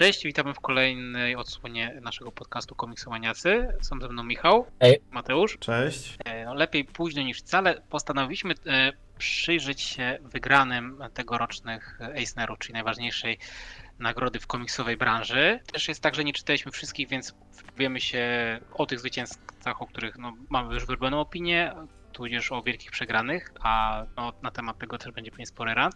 Cześć, witamy w kolejnej odsłonie naszego podcastu Komiksomaniacy. Są ze mną Michał, Hej. Mateusz. Cześć. E, No, lepiej późno niż wcale. Postanowiliśmy e, przyjrzeć się wygranym tegorocznych Eisnerów, czyli najważniejszej nagrody w komiksowej branży. Też jest tak, że nie czytaliśmy wszystkich, więc wypowiemy się o tych zwycięzcach, o których no, mamy już wyrobioną opinię, tudzież o wielkich przegranych, a no, na temat tego też będzie pewnie spory rant.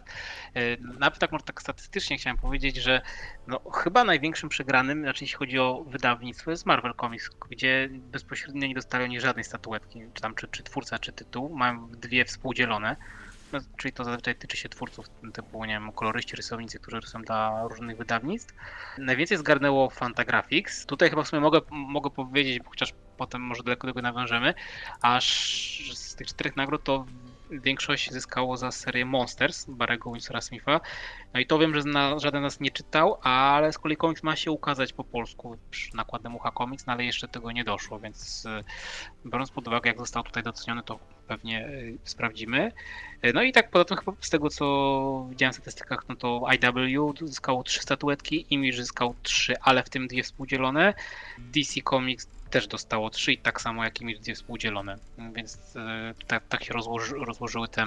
E, Nawet tak może tak statystycznie chciałem powiedzieć, że no, chyba największym przegranym, znaczy jeśli chodzi o wydawnictwo, jest Marvel Comics, gdzie bezpośrednio nie dostali oni żadnej statuetki, czy tam czy, czy twórca, czy tytuł, mają dwie współdzielone. Czyli to zazwyczaj tyczy się twórców typu, nie wiem, koloryści, rysownicy, którzy rysują dla różnych wydawnictw. Najwięcej zgarnęło Fantagraphics. Tutaj chyba w sumie mogę, mogę powiedzieć, bo chociaż potem może daleko tego nawiążemy, aż z tych czterech nagród to większość zyskało za serię Monsters Barego Winsora Smitha. No i to wiem, że zna, żaden nas nie czytał, ale z kolei komiks ma się ukazać po polsku przy nakładem Ucha Comics, no ale jeszcze tego nie doszło, więc y, biorąc pod uwagę, jak został tutaj doceniony, to pewnie y, sprawdzimy. Y, No i tak poza tym chyba z tego, co widziałem w statystykach, no to IW zyskało trzy statuetki, Image zyskał trzy, ale w tym dwie współdzielone. DC Comics też dostało trzy i tak samo jak Image dwie współdzielone, więc tak, tak się rozłoży, rozłożyły te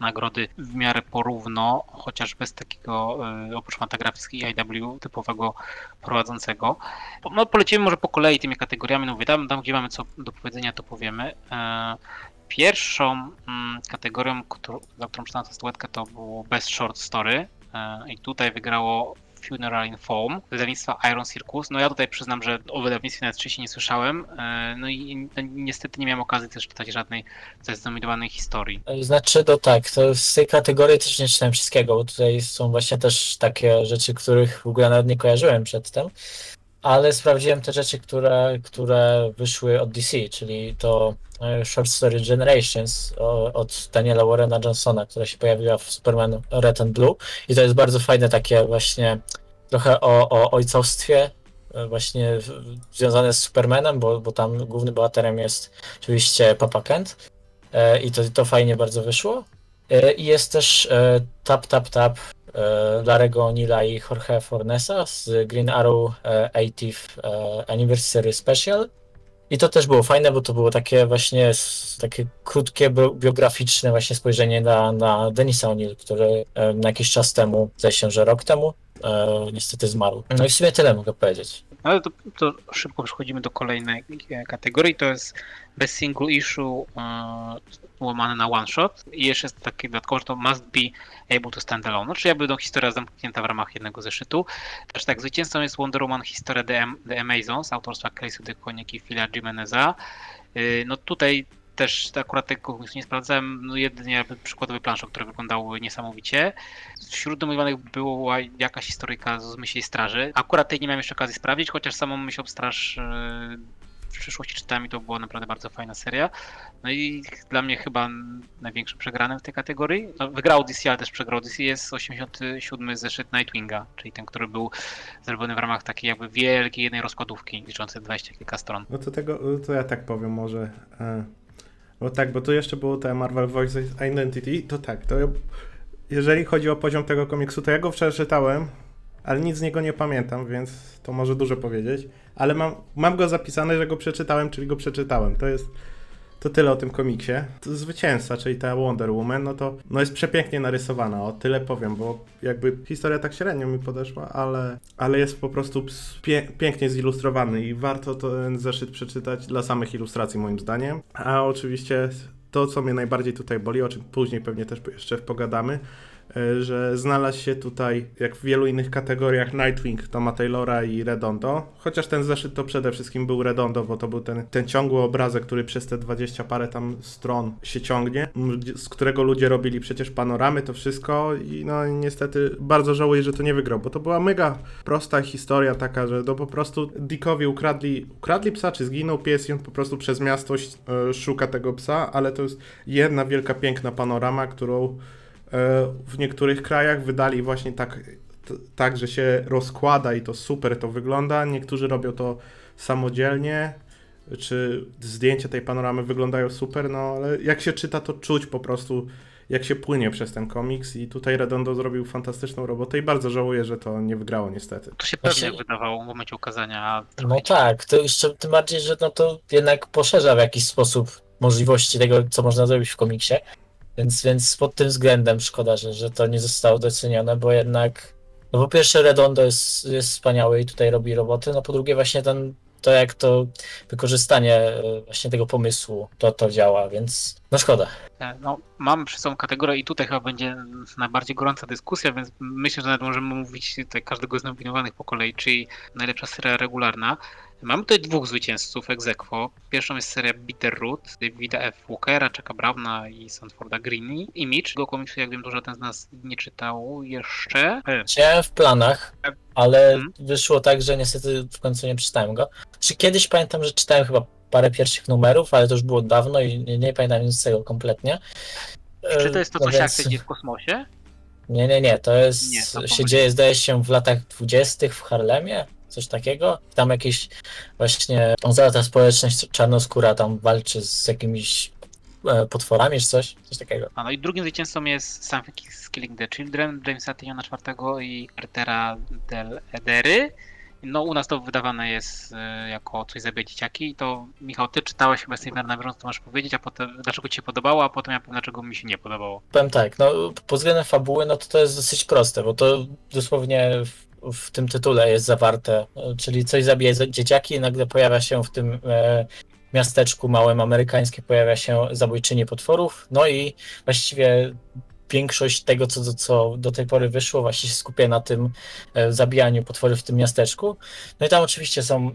nagrody w miarę porówno, chociaż bez takiego y, oprócz Fantagraphics i IW typowego prowadzącego. No polecimy może po kolei tymi kategoriami, no mówię, tam, tam gdzie mamy co do powiedzenia, to powiemy. E, Pierwszą mm, kategorią, którą, za którą przystałem statuetkę, to było Best Short Story e, i tutaj wygrało Funeral in Foam wydawnictwa Iron Circus. No ja tutaj przyznam, że o wydawnictwie nawet wcześniej nie słyszałem, e, no i no, niestety nie miałem okazji też czytać żadnej zdenominowanej historii. Znaczy, to tak, to z tej kategorii też nie czytałem wszystkiego, bo tutaj są właśnie też takie rzeczy, których w ogóle nawet nie kojarzyłem przedtem, ale sprawdziłem te rzeczy, które, które wyszły od DC, czyli to e, Short Story Generations od Daniela Warrena Johnsona, która się pojawiła w Superman Red and Blue i to jest bardzo fajne takie właśnie trochę o, o e, właśnie związane z Supermanem, bo, bo tam głównym bohaterem jest oczywiście Papa Kent. E, i to, to fajnie bardzo wyszło. E, I jest też Tap Tap Tap Larego Nila i Jorge Fornesa z Green Arrow e, 80th e, Anniversary Special. I to też było fajne, bo to było takie właśnie takie krótkie, bio- biograficzne właśnie spojrzenie na, na Denisa O'Neill, który na jakiś czas temu, zdaje się, że rok temu, e, niestety zmarł. No i w sumie tyle mogę powiedzieć. No ale to, to szybko przechodzimy do kolejnej e, kategorii, to jest bez single issue e, łamane na one shot i jeszcze jest taki dodatkowo, że to must be able to stand alone, no, czyli jakby no, historia zamknięta w ramach jednego zeszytu. Też tak, zwycięzcą jest Wonder Woman Historia The, The Amazons autorstwa Casey DeConnick i Phila Jimeneza. Y, No tutaj też akurat tego nie sprawdzałem, no jedynie jakby przykładowe plansze, które wyglądały niesamowicie. Wśród domniemanych była jakaś historyjka z Myśli Straży. Akurat tej nie miałem jeszcze okazji sprawdzić, chociaż samą Myśl Straż yy, w przyszłości czytałem i to była naprawdę bardzo fajna seria. No i dla mnie chyba największym przegranym w tej kategorii. No, wygrał DC, ale też przegrał DC jest 87 zeszyt Nightwinga, czyli ten, który był zrobiony w ramach takiej jakby wielkiej jednej rozkładówki, liczącej 20 kilka stron. No to tego, to ja tak powiem może. E, bo tak, bo tu jeszcze było te Marvel Voices Identity, to tak, to jeżeli chodzi o poziom tego komiksu, to ja go wczoraj czytałem, ale nic z niego nie pamiętam, więc to może dużo powiedzieć. Ale mam, mam go zapisane, że go przeczytałem, czyli go przeczytałem. To jest to tyle o tym komiksie. To zwycięzca, czyli ta Wonder Woman, no to no jest przepięknie narysowana, o tyle powiem, bo jakby historia tak średnio mi podeszła, ale, ale jest po prostu pie, pięknie zilustrowany i warto ten zeszyt przeczytać dla samych ilustracji moim zdaniem. A oczywiście to, co mnie najbardziej tutaj boli, o czym później pewnie też jeszcze pogadamy, że znalazł się tutaj, jak w wielu innych kategoriach, Nightwing Toma Taylora i Redondo. Chociaż ten zeszyt to przede wszystkim był Redondo, bo to był ten, ten ciągły obrazek, który przez te 20 parę tam stron się ciągnie, z którego ludzie robili przecież panoramy, to wszystko i no niestety bardzo żałuję, że to nie wygrał, bo to była mega prosta historia taka, że to po prostu Dickowi ukradli, ukradli psa, czy zginął pies i on po prostu przez miasto e, szuka tego psa, ale to jest jedna wielka, piękna panorama, którą e, w niektórych krajach wydali właśnie tak, tak, że się rozkłada i to super to wygląda. Niektórzy robią to samodzielnie, czy zdjęcia tej panoramy wyglądają super, no ale jak się czyta, to czuć po prostu jak się płynie przez ten komiks i tutaj Redondo zrobił fantastyczną robotę i bardzo żałuję, że to nie wygrało niestety. To się pewnie Znaczy- wydawało w momencie ukazania. No tak, to jeszcze tym bardziej, że no to jednak poszerza w jakiś sposób możliwości tego, co można zrobić w komiksie. Więc, więc pod tym względem szkoda, że, że to nie zostało docenione, bo jednak, no po pierwsze Redondo jest, jest wspaniały i tutaj robi roboty, no po drugie właśnie ten, to jak to wykorzystanie e, właśnie tego pomysłu, to, to działa, więc no szkoda. E, No, mamy przy sobą kategorię i tutaj chyba będzie najbardziej gorąca dyskusja, więc myślę, że nawet możemy mówić tutaj każdego z nominowanych po kolei, czyli najlepsza seria regularna. Mamy tutaj dwóch zwycięzców ex aequo. Pierwszą jest seria Bitterroot, Davida F. Walkera, Chucka Browna i Sanforda Greene. Image, tego komiksu, jak wiem, dużo ten z nas nie czytał jeszcze. E, Chciałem w planach, ale Mhm. wyszło tak, że niestety w końcu nie przeczytałem go. Czy kiedyś pamiętam, że czytałem chyba parę pierwszych numerów, ale to już było dawno i nie, nie pamiętam nic z tego kompletnie. Czy to jest to, No co się więc- akcja w kosmosie? Nie, nie, nie. To jest. Nie, to się dzieje, zdaje się, w latach dwudziestych w Harlemie. Coś takiego. Tam jakieś właśnie cała ta społeczność czarnoskóra tam walczy z jakimiś e, potworami czy coś. Coś takiego. A no i drugim zwycięzcą jest Something Killing the Children, Jamesa Tyniona IV i Cartera del Edery. No u nas to wydawane jest e, jako coś zabije dzieciaki. I to Michał, ty czytałeś chyba Steven na bieżąco, to możesz powiedzieć, a potem dlaczego ci się podobało, a potem ja powiem dlaczego mi się nie podobało. Powiem tak, no pod względem fabuły, no to to jest dosyć proste, bo to dosłownie w, w tym tytule jest zawarte, czyli coś zabije za- dzieciaki i nagle pojawia się w tym e, miasteczku małym amerykańskim, pojawia się zabójczyni potworów, no i właściwie większość tego, co, co do tej pory wyszło, właśnie się skupia na tym e, zabijaniu potworów w tym miasteczku. No i tam oczywiście są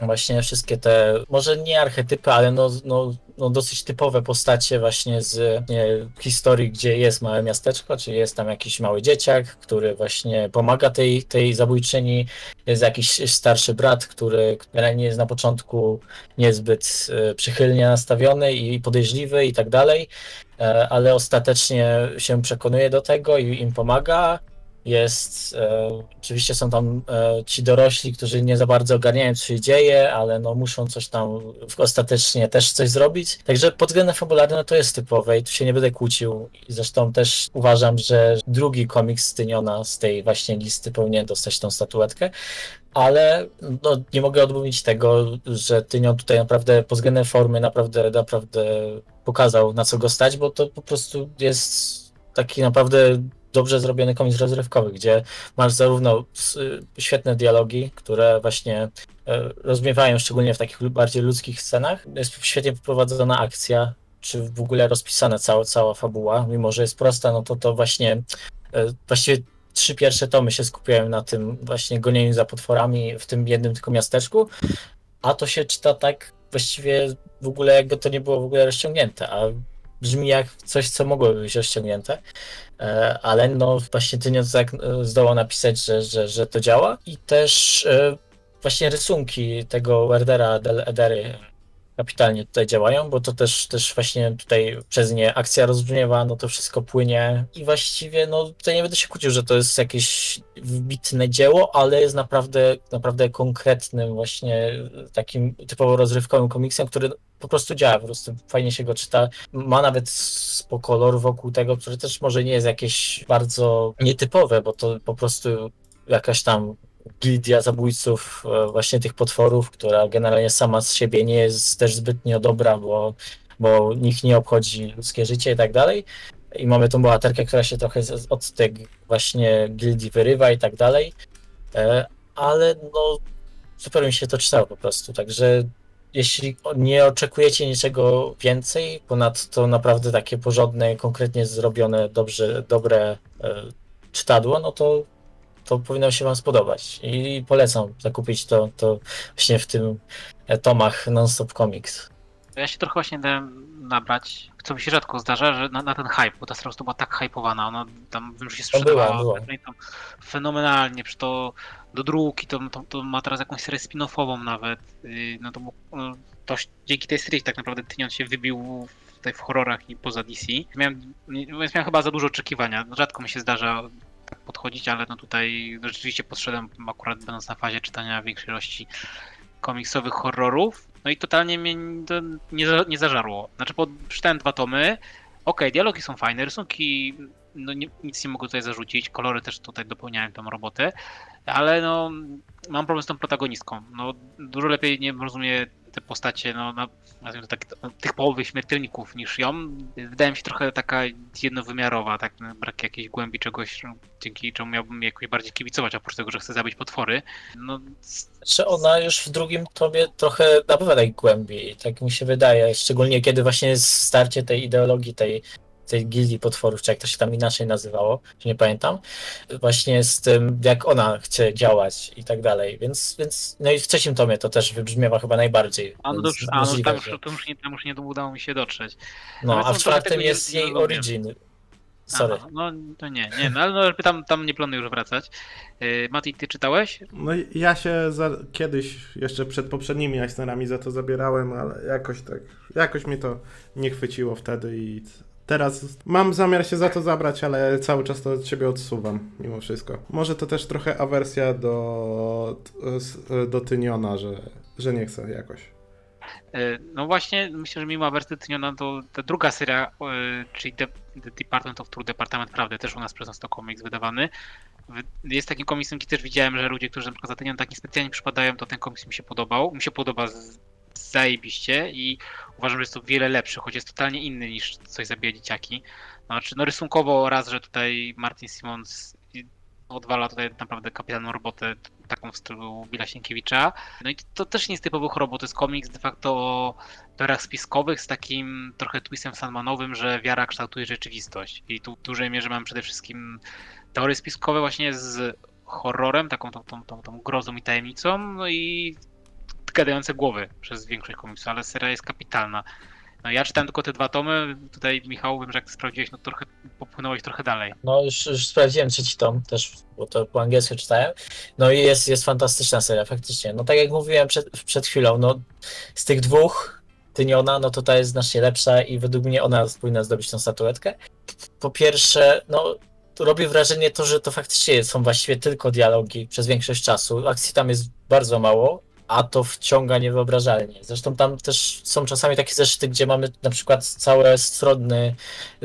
właśnie wszystkie te, może nie archetypy, ale no, no, no dosyć typowe postacie właśnie z nie, historii, gdzie jest małe miasteczko, czyli jest tam jakiś mały dzieciak, który właśnie pomaga tej, tej zabójczyni, jest jakiś starszy brat, który generalnie jest na początku niezbyt e, przychylnie nastawiony i podejrzliwy i tak dalej, ale ostatecznie się przekonuje do tego i im pomaga. Jest, e, oczywiście są tam e, ci dorośli, którzy nie za bardzo ogarniają, co się dzieje, ale no muszą coś tam ostatecznie też coś zrobić. Także pod względem fabularnym no to jest typowe i tu się nie będę kłócił. I zresztą też uważam, że drugi komiks Styniona z tej właśnie listy powinien dostać tą statuetkę. Ale no, nie mogę odmówić tego, że Tynion tutaj naprawdę pod względem formy naprawdę, naprawdę pokazał na co go stać, bo to po prostu jest taki naprawdę dobrze zrobiony komiks rozrywkowy, gdzie masz zarówno s- świetne dialogi, które właśnie e, rozmiewają szczególnie w takich bardziej ludzkich scenach. Jest świetnie poprowadzona akcja, czy w ogóle rozpisana cała, cała fabuła, mimo że jest prosta, no to to właśnie e, właściwie trzy pierwsze tomy się skupiają na tym właśnie gonieniu za potworami w tym jednym tylko miasteczku, a to się czyta tak właściwie w ogóle jakby to nie było w ogóle rozciągnięte, a brzmi jak coś, co mogłoby być rozciągnięte. E, ale no właśnie Tyniec tak e, zdołał napisać, że, że, że to działa i też e, właśnie rysunki tego Werdera del Edery kapitalnie tutaj działają, bo to też, też właśnie tutaj przez nie akcja rozbrzmiewa, no to wszystko płynie i właściwie no tutaj nie będę się kłócił, że to jest jakieś wybitne dzieło, ale jest naprawdę, naprawdę konkretnym właśnie takim typowo rozrywkowym komiksem, który po prostu działa, po prostu fajnie się go czyta. Ma nawet spoko kolor wokół tego, który też może nie jest jakieś bardzo nietypowe, bo to po prostu jakaś tam gildia zabójców e, właśnie tych potworów, która generalnie sama z siebie nie jest też zbytnio dobra, bo, bo nikt nie obchodzi ludzkie życie i tak dalej. I mamy tą bohaterkę, która się trochę od tej właśnie gildii wyrywa i tak dalej. E, Ale no super mi się to czytało po prostu, także jeśli nie oczekujecie niczego więcej, ponadto naprawdę takie porządne, konkretnie zrobione, dobrze, dobre e, czytadło, no to, to powinno się Wam spodobać. I polecam zakupić to, to właśnie w tym e, tomach Non-Stop Comics. Ja się trochę właśnie dałem nabrać, co mi się rzadko zdarza, że na, na ten hype, bo ta strona była tak hypowana, ona tam wiem, że się No była, sprzedawała była. i tam fenomenalnie, przy to do druki, to, to, to ma teraz jakąś serię spin-offową nawet, Yy, no to, no, to dzięki tej serii tak naprawdę Tynion się wybił tutaj w horrorach i poza DC. Miałem, miałem chyba za dużo oczekiwania, rzadko mi się zdarza podchodzić, ale no tutaj rzeczywiście podszedłem akurat będąc na fazie czytania większej ilości komiksowych horrorów. No i totalnie mnie nie, nie zażarło. Znaczy, po, przeczytałem dwa tomy, Okej, dialogi są fajne, rysunki, no nie, nic nie mogę tutaj zarzucić, kolory też tutaj dopełniają tą robotę, ale no mam problem z tą protagonistką. No dużo lepiej nie rozumie te postacie, no na, nazwijmy to tak, tych połowych śmiertelników niż ją. Wydaje mi się trochę taka jednowymiarowa, tak, no, brak jakiejś głębi czegoś, no, dzięki czemu miałbym jakoś bardziej kibicować, oprócz tego, że chcę zabić potwory. No, Czy ona już w drugim tomie trochę nabywa tej głębi, tak mi się wydaje, szczególnie kiedy właśnie starcie tej ideologii, tej, tej gildii potworów, czy jak to się tam inaczej nazywało, czy nie pamiętam, właśnie z tym, jak ona chce działać i tak dalej, więc, więc no i w trzecim tomie to też wybrzmiewa chyba najbardziej. a no, już, a, no możliwe, tam, już, że- to już nie, tam już nie udało mi się dotrzeć. No, a w czwartym jest jej rozumiem. origin. Sorry. Aha, no to nie, nie, no ale no, tam, tam nie planuję już wracać. Yy, Mati, ty czytałeś? No i ja się za, kiedyś, jeszcze przed poprzednimi Eisnerami za to zabierałem, ale jakoś tak, jakoś mnie to nie chwyciło wtedy i teraz mam zamiar się za to zabrać, ale cały czas to od siebie odsuwam, mimo wszystko. Może to też trochę awersja do, do Tyniona, że, że nie chcę jakoś. Yy, No właśnie, myślę, że mimo awersji Tyniona to ta druga seria, yy, czyli The, Department of Truth, Departament Prawdy, też u nas przez nas to komiks wydawany. Wy- Jest takim komiksem, który też widziałem, że ludzie, którzy na przykład za Tynion tak niespecjalnie przypadają, to ten komiks mi się podobał. Mi się podoba z, zajebiście i uważam, że jest to wiele lepszy, choć jest totalnie inny niż coś zabija dzieciaki. Znaczy, no rysunkowo raz, że tutaj Martin Simons odwala tutaj naprawdę kapitalną robotę, taką w stylu Billa Sienkiewicza. No i to, też nie jest typowy robot, to jest komiks de facto o teoriach spiskowych z takim trochę twistem Sandmanowym, że wiara kształtuje rzeczywistość. I tu w dużej mierze mam przede wszystkim teorie spiskowe właśnie z horrorem, taką tą, tą, tą, tą grozą i tajemnicą, no i gadające głowy przez większość komiksu, ale seria jest kapitalna. No ja czytałem tylko te dwa tomy, tutaj Michał, wiem, że jak ty sprawdziłeś, no trochę popłynąłeś trochę dalej. No już, już sprawdziłem trzeci tom też, bo to po angielsku czytałem. No i jest, jest fantastyczna seria, faktycznie. No tak jak mówiłem przed, przed chwilą, no z tych dwóch Tyniona, no to ta jest znacznie lepsza i według mnie ona powinna zdobyć tą statuetkę. Po pierwsze, no robi wrażenie to, że to faktycznie są właściwie tylko dialogi przez większość czasu. Akcji tam jest bardzo mało, a to wciąga niewyobrażalnie. Zresztą tam też są czasami takie zeszyty, gdzie mamy na przykład całe strony,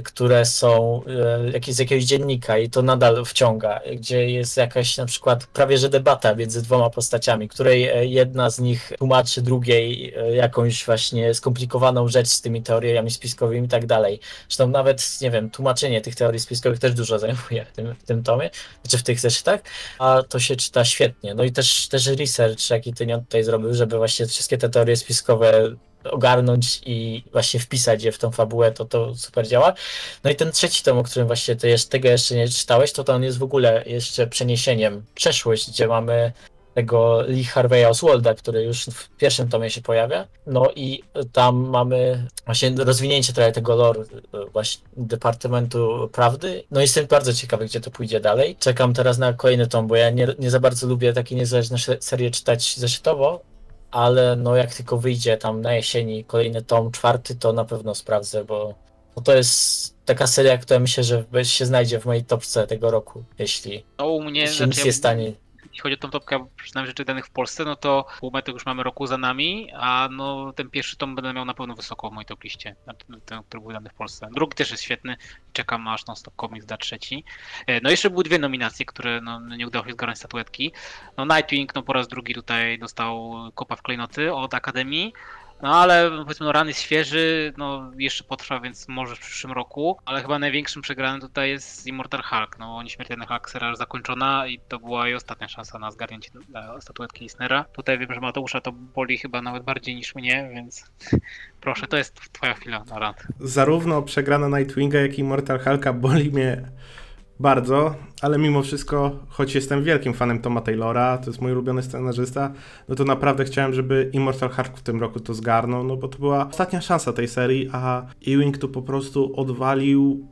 które są e, jakieś z jakiegoś dziennika i to nadal wciąga, gdzie jest jakaś na przykład prawie że debata między dwoma postaciami, której e, jedna z nich tłumaczy drugiej e, jakąś właśnie skomplikowaną rzecz z tymi teoriami spiskowymi i tak dalej. Zresztą nawet, nie wiem, tłumaczenie tych teorii spiskowych też dużo zajmuje w tym, w tym tomie, czy w tych zeszytach, a to się czyta świetnie. No i też, też research, jaki ty tutaj zrobił, żeby właśnie wszystkie te teorie spiskowe ogarnąć i właśnie wpisać je w tą fabułę, to to super działa. No i ten trzeci tom, o którym właśnie ty jeszcze, tego jeszcze nie czytałeś, to to on jest w ogóle jeszcze przeniesieniem przeszłość, gdzie mamy tego Lee Harvey'a Oswalda, który już w pierwszym tomie się pojawia. No i tam mamy właśnie rozwinięcie trochę tego lore właśnie Departamentu Prawdy. No i jestem bardzo ciekawy, gdzie to pójdzie dalej. Czekam teraz na kolejny tom, bo ja nie, nie za bardzo lubię takie niezależne se- serie czytać zeszytowo, ale no jak tylko wyjdzie tam na jesieni kolejny tom, czwarty, to na pewno sprawdzę, bo, bo to jest taka seria, która myślę, że się znajdzie w mojej topce tego roku, jeśli, No u mnie, jeśli znaczy, nic ja- nie stanie. Jeśli chodzi o tą topkę przynajmniej rzeczy danych w Polsce, no to pół metry już mamy roku za nami, a no ten pierwszy tom będę miał na pewno wysoko w mojej top liście, ten, ten, który był dany w Polsce. Drugi też jest świetny czekam aż non-stop comics da trzeci. E, No jeszcze były dwie nominacje, które no, nie udało się zgarnąć statuetki. No Nightwing no po raz drugi tutaj dostał kopa w klejnoty od Akademii. No ale powiedzmy, no rany świeży, no jeszcze potrwa, więc może w przyszłym roku, ale chyba największym przegranym tutaj jest Immortal Hulk, no Nieśmiertelny Hulk seria już zakończona i to była jej ostatnia szansa na zgarnięcie statuetki Eisnera. Tutaj wiem, że Mateusza to boli chyba nawet bardziej niż mnie, więc proszę, to jest twoja chwila na rant. Zarówno przegrana Nightwinga, jak i Mortal Hulka boli mnie bardzo, ale mimo wszystko, choć jestem wielkim fanem Toma Taylora, to jest mój ulubiony scenarzysta, no to naprawdę chciałem, żeby Immortal Hulk w tym roku to zgarnął, no bo to była ostatnia szansa tej serii, a Ewing tu po prostu odwalił,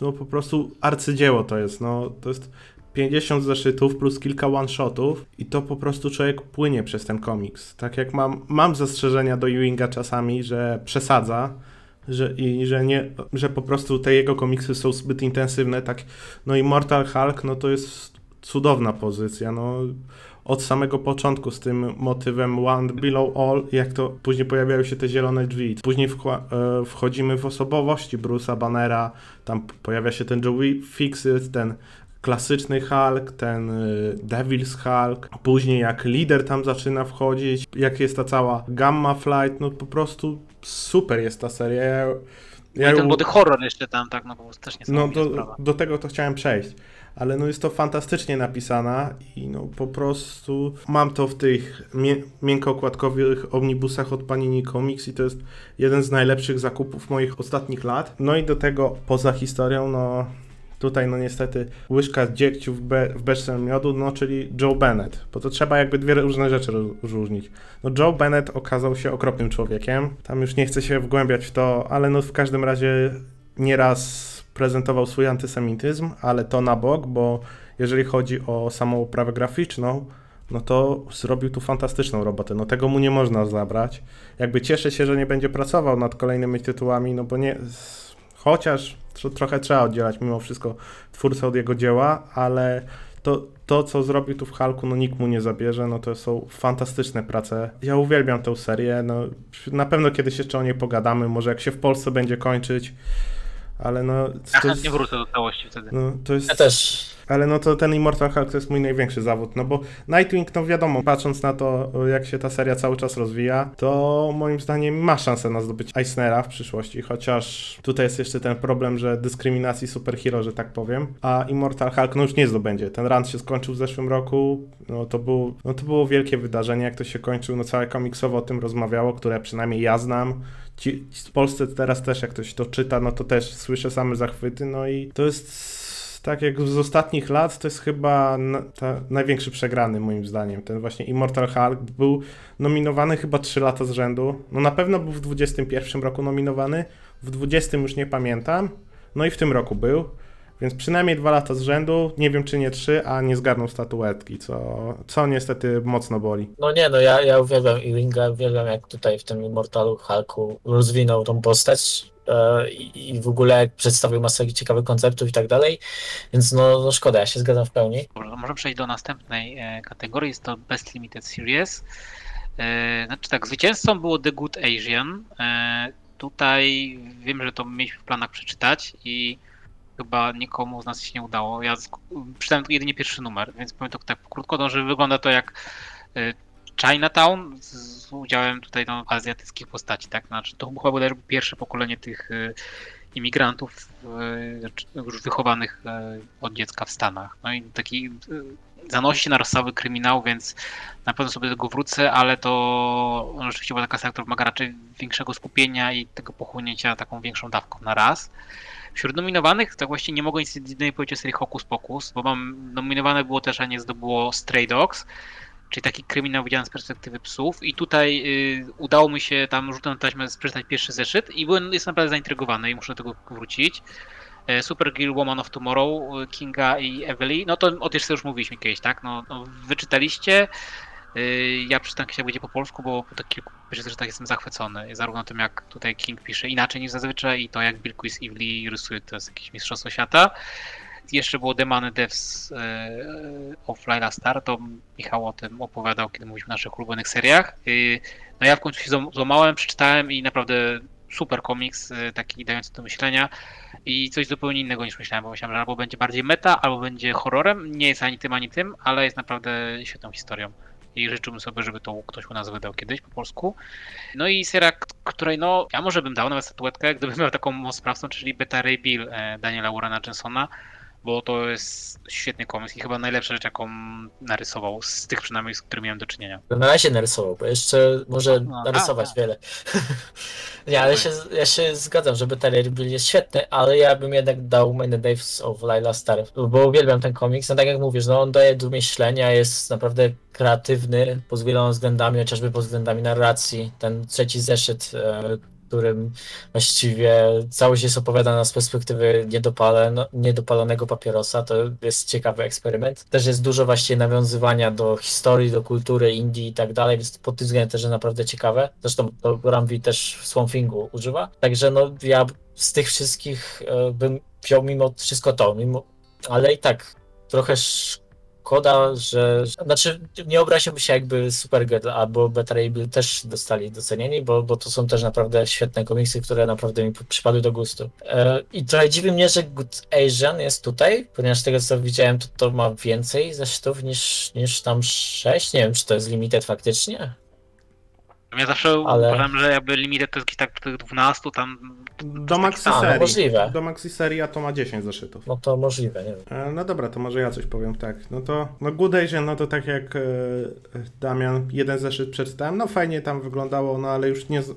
no po prostu arcydzieło to jest, no to jest 50 zeszytów plus kilka one-shotów i to po prostu człowiek płynie przez ten komiks. Tak jak mam, mam zastrzeżenia do Ewinga czasami, że przesadza, że, i że nie, że po prostu te jego komiksy są zbyt intensywne, tak, no i Mortal Hulk, no to jest cudowna pozycja, no od samego początku z tym motywem One Below All, jak to później pojawiają się te zielone drzwi. Później e, wchodzimy w osobowości Bruce'a Bannera, tam pojawia się ten Joey Fixit, ten klasyczny Hulk, ten y, Devil's Hulk, później jak lider tam zaczyna wchodzić, jak jest ta cała Gamma Flight, no po prostu super jest ta seria. Ja, Ja ja ten ją- body horror jeszcze tam, tak, no prostu też no niesamowita do, do tego to chciałem przejść. Ale no jest to fantastycznie napisana i no po prostu mam to w tych mię miękkookładkowych omnibusach od Panini Comics i to jest jeden z najlepszych zakupów moich ostatnich lat. No i do tego poza historią, no tutaj no niestety łyżka dziegciu w, be w beczce miodu, no czyli Joe Bennett, bo to trzeba jakby dwie różne rzeczy rozróżnić. No Joe Bennett okazał się okropnym człowiekiem, tam już nie chcę się wgłębiać w to, ale no w każdym razie nieraz prezentował swój antysemityzm, ale to na bok, bo jeżeli chodzi o samą oprawę graficzną, no to zrobił tu fantastyczną robotę. No tego mu nie można zabrać. Jakby cieszę się, że nie będzie pracował nad kolejnymi tytułami, no bo nie. Chociaż tro, trochę trzeba oddzielać mimo wszystko twórcę od jego dzieła, ale to, to, co zrobił tu w Halku, no nikt mu nie zabierze, no to są fantastyczne prace. Ja uwielbiam tę serię, no na pewno kiedyś jeszcze o niej pogadamy, może jak się w Polsce będzie kończyć, ale no... Ja To jest, chętnie wrócę do całości wtedy. no, to jest Ja też. ale no to ten Immortal Hulk to jest mój największy zawód, no bo Nightwing, no wiadomo, patrząc na to, jak się ta seria cały czas rozwija, to moim zdaniem ma szansę na zdobyć Eisnera w przyszłości, chociaż tutaj jest jeszcze ten problem, że dyskryminacji superhero, że tak powiem, a Immortal Hulk no już nie zdobędzie. Ten run się skończył w zeszłym roku, no to, był, no to było wielkie wydarzenie, jak to się kończył, no całe komiksowo o tym rozmawiało, które przynajmniej ja znam, Ci, w Polsce teraz też jak ktoś to czyta, no to też słyszę same zachwyty, no i to jest tak jak z ostatnich lat, to jest chyba na, ta, największy przegrany moim zdaniem. Ten właśnie Immortal Hulk był nominowany chyba 3 lata z rzędu. No na pewno był w 21 roku nominowany, w 20 już nie pamiętam. No i w tym roku był. Więc przynajmniej dwa lata z rzędu, nie wiem czy nie trzy, a nie zgarnął statuetki, co, co niestety mocno boli. No nie, no ja, ja uwielbiam Ewinga, uwielbiam jak tutaj w tym Immortalu Hulku rozwinął tą postać e, i, w ogóle przedstawił masę ciekawych konceptów i tak dalej, więc no, no szkoda, ja się zgadzam w pełni. Możemy przejść do następnej e, kategorii, jest to Best Limited Series. E, Znaczy tak, zwycięzcą było The Good Asian. Tutaj wiem, że to mieliśmy w planach przeczytać i chyba nikomu z nas się nie udało. Ja przeczytałem jedynie pierwszy numer, więc powiem to tak krótko, no, że wygląda to jak e, Chinatown z, udziałem tutaj no, azjatyckich postaci, tak? Znaczy to chyba było pierwsze pokolenie tych e, imigrantów czy- już wychowanych od dziecka w Stanach. No i taki zanosi się na rozsały kryminału, więc na pewno sobie do tego wrócę, ale to no, rzeczywiście była taka seria, która wymaga raczej większego skupienia i tego pochłonięcia taką większą dawką na raz. Wśród nominowanych to właściwie nie mogę nic innego powiedzieć o serii Hocus Pocus, bo mam nominowane było też, a nie zdobyło Stray Dogs, czyli taki kryminał widziany z perspektywy psów i tutaj y, udało mi się tam rzutem na taśmę przeczytać pierwszy zeszyt i byłem, jestem naprawdę zaintrygowany i muszę do tego wrócić. E, Supergirl Woman of Tomorrow y, Kinga i Evely, no to o tej już mówiliśmy kiedyś, tak? No, no wyczytaliście. Y, Ja przeczytam kiedyś jak będzie po polsku, bo po tych kilku pierwszych zeszytach jestem zachwycony. Zarówno tym, jak tutaj King pisze inaczej niż zazwyczaj i to, jak Bill Quiz Evely rysuje, to jest jakieś mistrzostwo świata. Jeszcze było The Money Devs e, of Laila Star, to Michał o tym opowiadał, kiedy mówiliśmy o naszych ulubionych seriach. Y, No ja w końcu się złam- złamałem, przeczytałem i naprawdę super komiks, y, taki dający do myślenia i coś zupełnie innego niż myślałem, bo myślałem, że albo będzie bardziej meta, albo będzie horrorem. Nie jest ani tym, ani tym, ale jest naprawdę świetną historią. I życzyłbym sobie, żeby to ktoś u nas wydał kiedyś po polsku. No i seria, której no, ja może bym dał nawet statuetkę, gdybym miał taką sprawcą, czyli Beta Ray Bill e, Daniela Warrena Jensona, bo to jest świetny komiks i chyba najlepsza rzecz, jaką narysował, z tych przynajmniej, z którymi miałem do czynienia. Na razie narysował, bo jeszcze może No, narysować a, a. wiele. Nie, ale się, ja się zgadzam, że Better Bill jest świetny, ale ja bym jednak dał Many Days of Laila Star, bo uwielbiam ten komiks. No tak jak mówisz, no on daje do myślenia, jest naprawdę kreatywny pod wieloma względami, chociażby pod względami narracji. Ten trzeci zeszyt, e, którym właściwie całość jest opowiadana z perspektywy niedopale, no, niedopalonego papierosa, to jest ciekawy eksperyment. Też jest dużo właściwie nawiązywania do historii, do kultury Indii i tak dalej, więc pod tym względem też jest naprawdę ciekawe. Zresztą to Ramvi też w Swamp Thingu używa. Także no ja z tych wszystkich e, bym wziął mimo wszystko to, mimo, ale i tak trochę szkoda, że. Znaczy, nie obraziłbym się, jakby Supergirl albo Beta Ray Bill też dostali docenieni, bo, bo to są też naprawdę świetne komiksy, które naprawdę mi przypadły do gustu. E, I trochę dziwi mnie, że Good Asian jest tutaj, ponieważ tego co widziałem, to, to ma więcej zeszytów niż, niż tam 6. Nie wiem, czy to jest limited faktycznie. Ja zawsze Ale- uważam, że jakby limited to jest gdzieś tak tych 12, tam Do maxi A, no serii. możliwe. Do maxi serii, a to ma 10 zeszytów. No to możliwe, nie wiem. E, No dobra, to może ja coś powiem tak. No to no Good Asian, no to tak jak e, Damian, jeden zeszyt przeczytałem, no fajnie tam wyglądało, no ale już nie, z-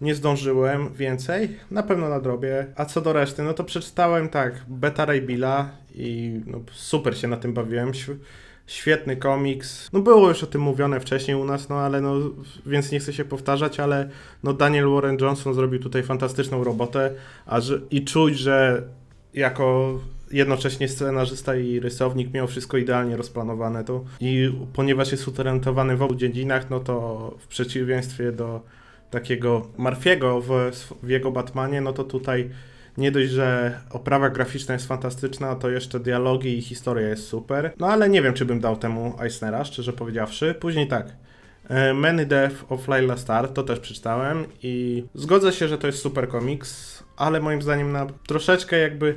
nie zdążyłem więcej. Na pewno nadrobię. A co do reszty, no to przeczytałem tak Beta Ray Billa i no, super się na tym bawiłem. Św- Świetny komiks. No było już o tym mówione wcześniej u nas, no ale no, więc nie chcę się powtarzać, ale no Daniel Warren Johnson zrobił tutaj fantastyczną robotę, a i czuć, że jako jednocześnie scenarzysta i rysownik miał wszystko idealnie rozplanowane to i ponieważ jest utalentowany w obu dziedzinach, no to w przeciwieństwie do takiego Marfiego w, w jego Batmanie, no to tutaj nie dość, że oprawa graficzna jest fantastyczna, to jeszcze dialogi i historia jest super. No ale nie wiem, czy bym dał temu Eisnera, szczerze powiedziawszy. Później tak. e, Many Death of Layla Star, to też przeczytałem i zgodzę się, że to jest super komiks, ale moim zdaniem na troszeczkę jakby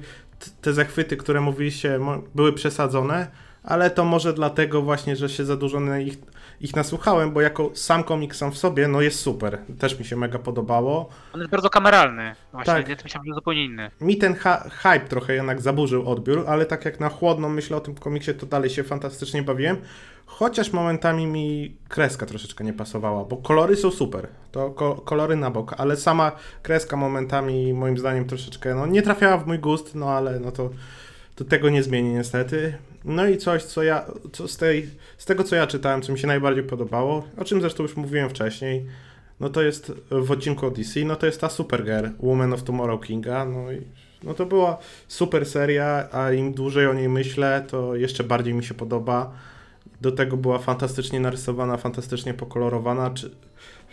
te zachwyty, które mówiliście, były przesadzone, ale to może dlatego właśnie, że się za dużo na ich, ich nasłuchałem, bo jako sam komiks sam w sobie, no jest super. Też mi się mega podobało. on jest bardzo kameralny. Właśnie Tak. ja myślałem, że zupełnie inny. Mi ten hype trochę jednak zaburzył odbiór, ale tak jak na chłodno myślę o tym komiksie, to dalej się fantastycznie bawiłem. Chociaż momentami mi kreska troszeczkę nie pasowała, bo kolory są super. To ko- kolory na bok, ale sama kreska momentami moim zdaniem troszeczkę no, nie trafiała w mój gust, no ale no to, to tego nie zmieni niestety. No i coś, co ja, co z, tej, z tego co ja czytałem, co mi się najbardziej podobało, o czym zresztą już mówiłem wcześniej, no to jest w odcinku Odyssey, no to jest ta Supergirl, Woman of Tomorrow Kinga, no i no to była super seria, a im dłużej o niej myślę, to jeszcze bardziej mi się podoba. Do tego była fantastycznie narysowana, fantastycznie pokolorowana, czy,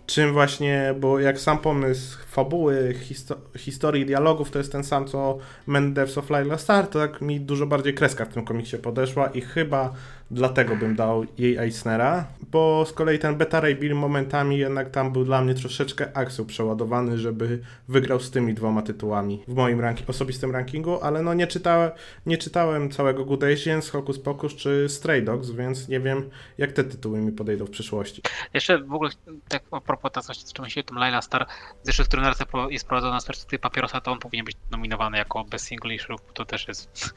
czym właśnie, bo jak sam pomysł fabuły, histo- historii, dialogów to jest ten sam co Men Devs of Lila Star, to tak mi dużo bardziej kreska w tym komiksie podeszła i chyba dlatego bym dał jej Eisnera, bo z kolei ten Beta Ray Bill momentami jednak tam był dla mnie troszeczkę akcją przeładowany, żeby wygrał z tymi dwoma tytułami w moim ranki- osobistym rankingu, ale no nie czytałem, nie czytałem całego Good Asians, Hocus Pocus czy Stray Dogs, więc nie wiem jak te tytuły mi podejdą w przyszłości. Jeszcze w ogóle, tak a propos tego, co czym się tym Laila Star, zresztą, który jest prowadzona z perspektywy papierosa, to on powinien być nominowany jako Best Single Issue, to też jest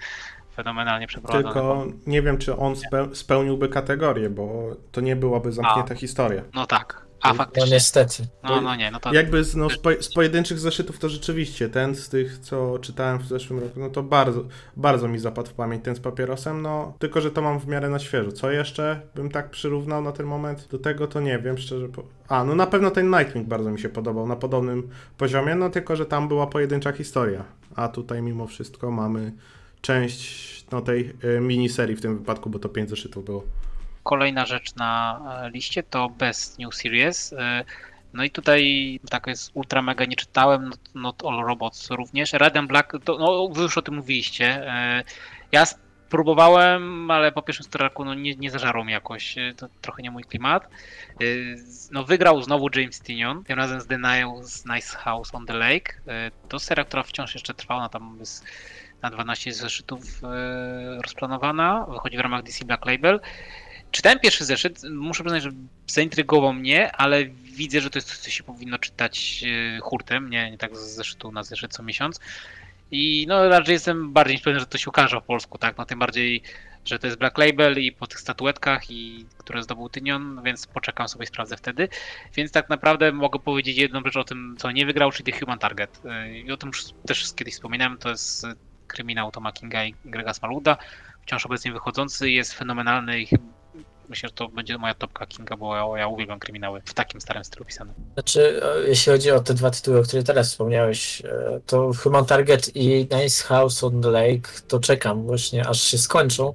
fenomenalnie przeprowadzone. Tylko nie wiem, czy on spe- spełniłby kategorię, bo to nie byłaby zamknięta historia. No tak, a No faktycznie. niestety. No, no nie, no to Jakby z, no, z, po, z pojedynczych zeszytów to rzeczywiście ten z tych, co czytałem w zeszłym roku, no to bardzo, bardzo mi zapadł w pamięć ten z papierosem, no tylko, że to mam w miarę na świeżo. Co jeszcze bym tak przyrównał na ten moment do tego, to nie wiem, szczerze. Po... A, no na pewno ten Nightwing bardzo mi się podobał, na podobnym poziomie, no tylko, że tam była pojedyncza historia, a tutaj mimo wszystko mamy część no, tej y, miniserii w tym wypadku, bo to pięć zeszytów było. Kolejna rzecz na e, liście to Best New Series. E, No i tutaj tak jest ultra mega nie czytałem, Not, Not All Robots również. Red and Black, to, no wy już o tym mówiliście. E, Ja spróbowałem, ale po pierwszym staraku no nie, nie zażarło mi jakoś, e, to trochę nie mój klimat. E, No wygrał znowu James Tinion, tym razem z The Niles Nice House on the Lake. E, To seria, która wciąż jeszcze trwa, ona tam jest na 12 zeszytów e, rozplanowana, wychodzi w ramach DC Black Label. Czytałem pierwszy zeszyt, muszę przyznać, że zaintrygował mnie, ale widzę, że to jest coś, co się powinno czytać e, hurtem, nie, nie tak z zeszytu na zeszyt co miesiąc. I no raczej jestem bardziej niż pewien, że to się ukaże w polsku, tak? No tym bardziej, że to jest Black Label i po tych statuetkach, i które zdobył Tynion, więc poczekam sobie, sprawdzę wtedy. Więc tak naprawdę mogę powiedzieć jedną rzecz o tym, co nie wygrał, czyli The Human Target. E, I o tym już też kiedyś wspominałem, to jest kryminał Toma Kinga i Grega Smaluda, wciąż obecnie wychodzący, jest fenomenalny i myślę, że to będzie moja topka Kinga, bo ja, ja uwielbiam kryminały w takim starym stylu pisane. Znaczy, e, jeśli chodzi o te dwa tytuły, o których teraz wspomniałeś, e, to Human Target i Nice House on the Lake, to czekam właśnie, aż się skończą.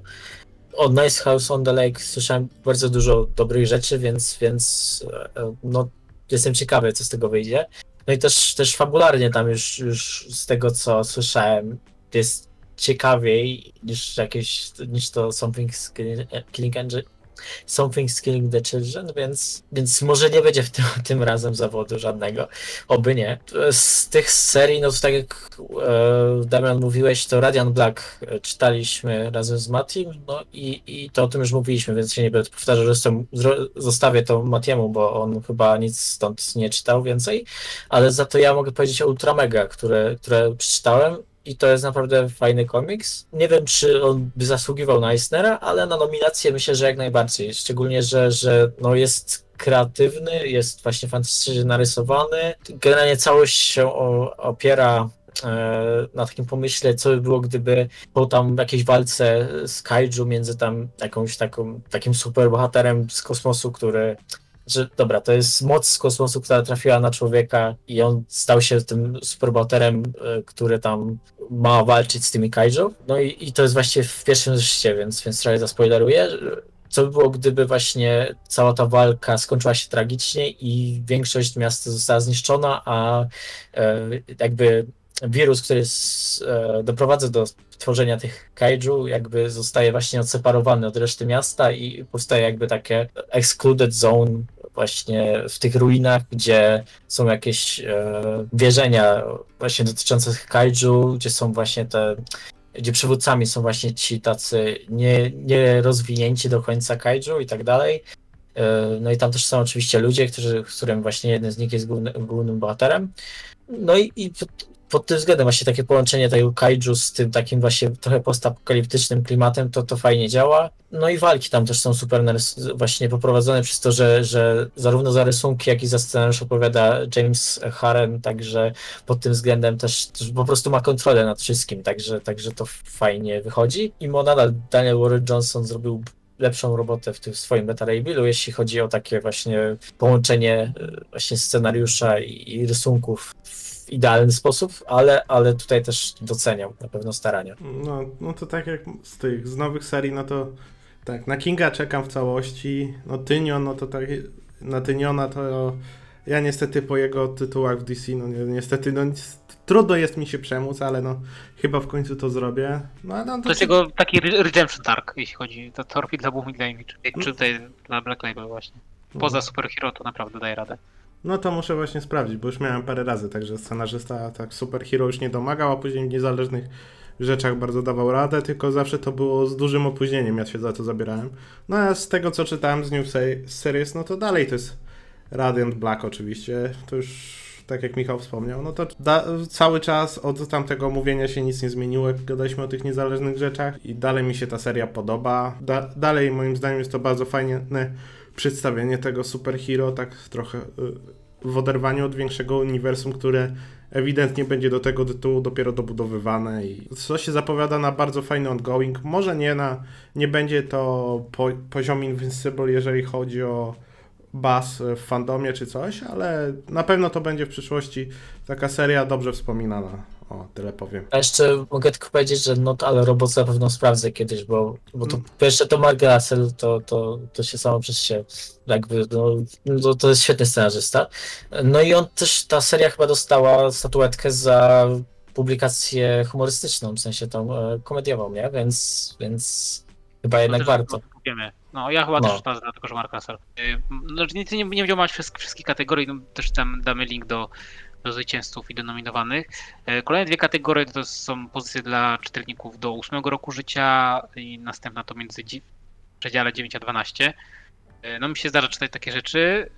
O Nice House on the Lake słyszałem bardzo dużo dobrych rzeczy, więc, więc e, no, jestem ciekawy, co z tego wyjdzie. No i też, też fabularnie tam już, już z tego, co słyszałem, jest ciekawiej niż jakieś, niż to Something Killing Engine. Something's Killing the Children, więc, więc może nie będzie w tym, tym razem zawodu żadnego. Oby nie. Z tych serii, no to tak jak e, Damian mówiłeś, to Radiant Black e, czytaliśmy razem z Matim, no i, i to o tym już mówiliśmy, więc się nie będę powtarzał, zresztą zostawię to Matiemu, bo on chyba nic stąd nie czytał więcej, ale za to ja mogę powiedzieć o Ultramega, które, które przeczytałem i to jest naprawdę fajny komiks. Nie wiem, czy on by zasługiwał na Eisnera, ale na nominację myślę, że jak najbardziej. Szczególnie, że, że no jest kreatywny, jest właśnie fantastycznie narysowany. Generalnie całość się opiera e, na takim pomyśle, co by było, gdyby po tam jakiejś walce z kaiju między tam jakąś taką, takim superbohaterem z kosmosu, który że dobra, to jest moc z kosmosu, która trafiła na człowieka i on stał się tym superbohaterem, e, który tam ma walczyć z tymi kaiju. No i, i to jest właśnie w pierwszym zeszycie, więc, więc trochę zaspoileruję. Co by było, gdyby właśnie cała ta walka skończyła się tragicznie i większość miasta została zniszczona, a e, jakby wirus, który jest, e, doprowadza do tworzenia tych kaiju, jakby zostaje właśnie odseparowany od reszty miasta i powstaje jakby takie excluded zone właśnie w tych ruinach, gdzie są jakieś e, wierzenia właśnie dotyczące kaiju, gdzie są właśnie te gdzie przywódcami są właśnie ci tacy nie, nie rozwinięci do końca kaiju i tak dalej. E, no i tam też są oczywiście ludzie, którzy, którym właśnie jeden z nich jest główny, głównym bohaterem. No i, i pod tym względem właśnie takie połączenie tego kaiju z tym takim właśnie trochę postapokaliptycznym klimatem, to to fajnie działa. No i walki tam też są super właśnie poprowadzone przez to, że, że zarówno za rysunki, jak i za scenariusz opowiada James Harren, także pod tym względem też, po prostu ma kontrolę nad wszystkim, także, także to fajnie wychodzi. I nadal Daniel Warren Johnson zrobił lepszą robotę w tym swoim beta rebuildu, jeśli chodzi o takie właśnie połączenie e, właśnie scenariusza i, i rysunków idealny sposób, ale, ale tutaj też doceniał na pewno starania. No, no to tak jak z tych z nowych serii, no to tak, na Kinga czekam w całości. No Tynion, no to tak, na Tyniona to ja niestety po jego tytułach w DC, no niestety, no trudno jest mi się przemóc, ale no chyba w końcu to zrobię. No, no, to, to jest jego taki redemption dark, jeśli chodzi o Torpid dla Boom Damage, czy tutaj dla Black Label właśnie. Poza no. Superhero to naprawdę daje radę. No to muszę właśnie sprawdzić, bo już miałem parę razy, także scenarzysta tak superhero już nie domagał, a później w niezależnych rzeczach bardzo dawał radę, tylko zawsze to było z dużym opóźnieniem, ja się za to zabierałem. No a z tego co czytałem z New Series, no to dalej to jest Radiant Black oczywiście, to już tak jak Michał wspomniał, no to da, cały czas od tamtego mówienia się nic nie zmieniło, jak gadaliśmy o tych niezależnych rzeczach i dalej mi się ta seria podoba. Da, dalej moim zdaniem jest to bardzo fajne przedstawienie tego superhero, tak trochę y, w oderwaniu od większego uniwersum, które ewidentnie będzie do tego tytułu dopiero dobudowywane i co się zapowiada na bardzo fajny ongoing. Może nie na, nie będzie to po, poziom Invincible, jeżeli chodzi o bas w fandomie czy coś, ale na pewno to będzie w przyszłości taka seria dobrze wspominana. O, tyle powiem. A jeszcze mogę tylko powiedzieć, że no ale robot na pewno sprawdzę kiedyś, bo, bo to mm. jeszcze to Mark Russell, to, to, to się samo przez się jakby, no, no, to jest świetny scenarzysta. No i on też, ta seria chyba dostała statuetkę za publikację humorystyczną, w sensie tą e, komediową, nie? Więc, więc chyba no jednak warto. Wiemy. No, ja chyba no. też to tylko, że Mark Russell. Y, no, nie, nie, nie będziemy mać wszystkich, wszystkich kategorii, no, też tam damy link do do zwycięzców i do nominowanych. E, kolejne dwie kategorie to są pozycje dla czytelników do 8 roku życia i następna to między w przedziale 9 a 12. E, no mi się zdarza czytać takie rzeczy,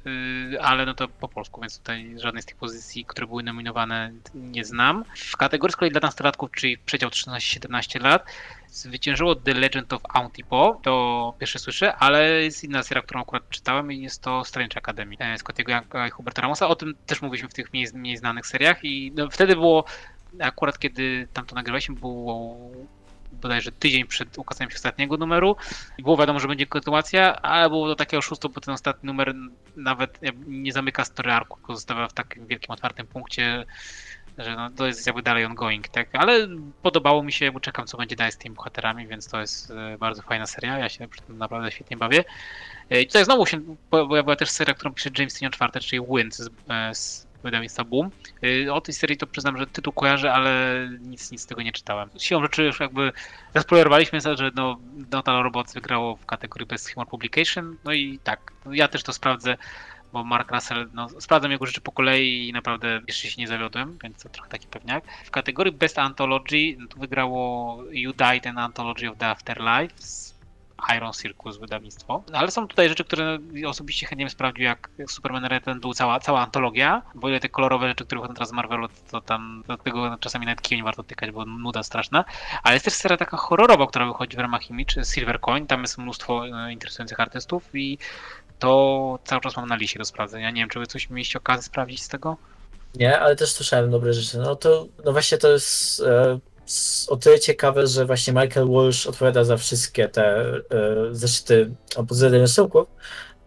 y, ale no to po polsku, więc tutaj żadnej z tych pozycji, które były nominowane nie znam. W kategorii z kolei dla nastolatków, czyli przedział 13-17 lat, zwyciężyło The Legend of Auntie-Po, to pierwsze słyszę, ale jest inna seria, którą akurat czytałem i jest to Strange Academy e, Scottiego i Huberta Ramosa. O tym też mówiliśmy w tych mniej, mniej znanych seriach i no, wtedy było, akurat kiedy tam to nagrywaliśmy, było bodajże tydzień przed ukazaniem się ostatniego numeru. Było wiadomo, że będzie kontynuacja, ale było to takie oszustwo, bo ten ostatni numer nawet nie zamyka story arku, tylko zostawia w takim wielkim, otwartym punkcie, że no, to jest jakby dalej ongoing, tak? Ale podobało mi się, bo czekam, co będzie dalej z tymi bohaterami, więc to jest e, bardzo fajna seria, ja się przy tym naprawdę świetnie bawię. E, I tutaj znowu się pojawiła też seria, którą pisze James Tynion IV, czyli Wind z, e, z wydawnictwa Boom. O tej serii to przyznam, że tytuł kojarzę, ale nic, nic z tego nie czytałem. Siłą rzeczy już jakby zaspoilerowaliśmy, że no, Total Robots wygrało w kategorii Best Humor Publication, no i tak, no ja też to sprawdzę, bo Mark Russell, no sprawdzam jego rzeczy po kolei i naprawdę jeszcze się nie zawiodłem, więc to trochę taki pewniak. W kategorii Best Anthology no, tu wygrało You Died and Anthology of the Afterlife z Iron Circus wydawnictwo. Ale są tutaj rzeczy, które osobiście chętnie bym sprawdził, jak Superman Return był cała, cała antologia, bo ile te kolorowe rzeczy, które wychodzą teraz z Marvelu, to tam do tego czasami nawet kijem nie warto tykać, bo nuda straszna. Ale jest też seria taka horrorowa, która wychodzi w ramach Image, Silver Coin, tam jest mnóstwo e, interesujących artystów i to cały czas mam na liście do sprawdzenia. Nie wiem, czy wy coś mieliście okazję sprawdzić z tego? Nie, ale też słyszałem dobre rzeczy. No to, no właśnie to jest e, o tyle ciekawe, że właśnie Michael Walsh odpowiada za wszystkie te e, zeszyty opozycyjnych rysunków,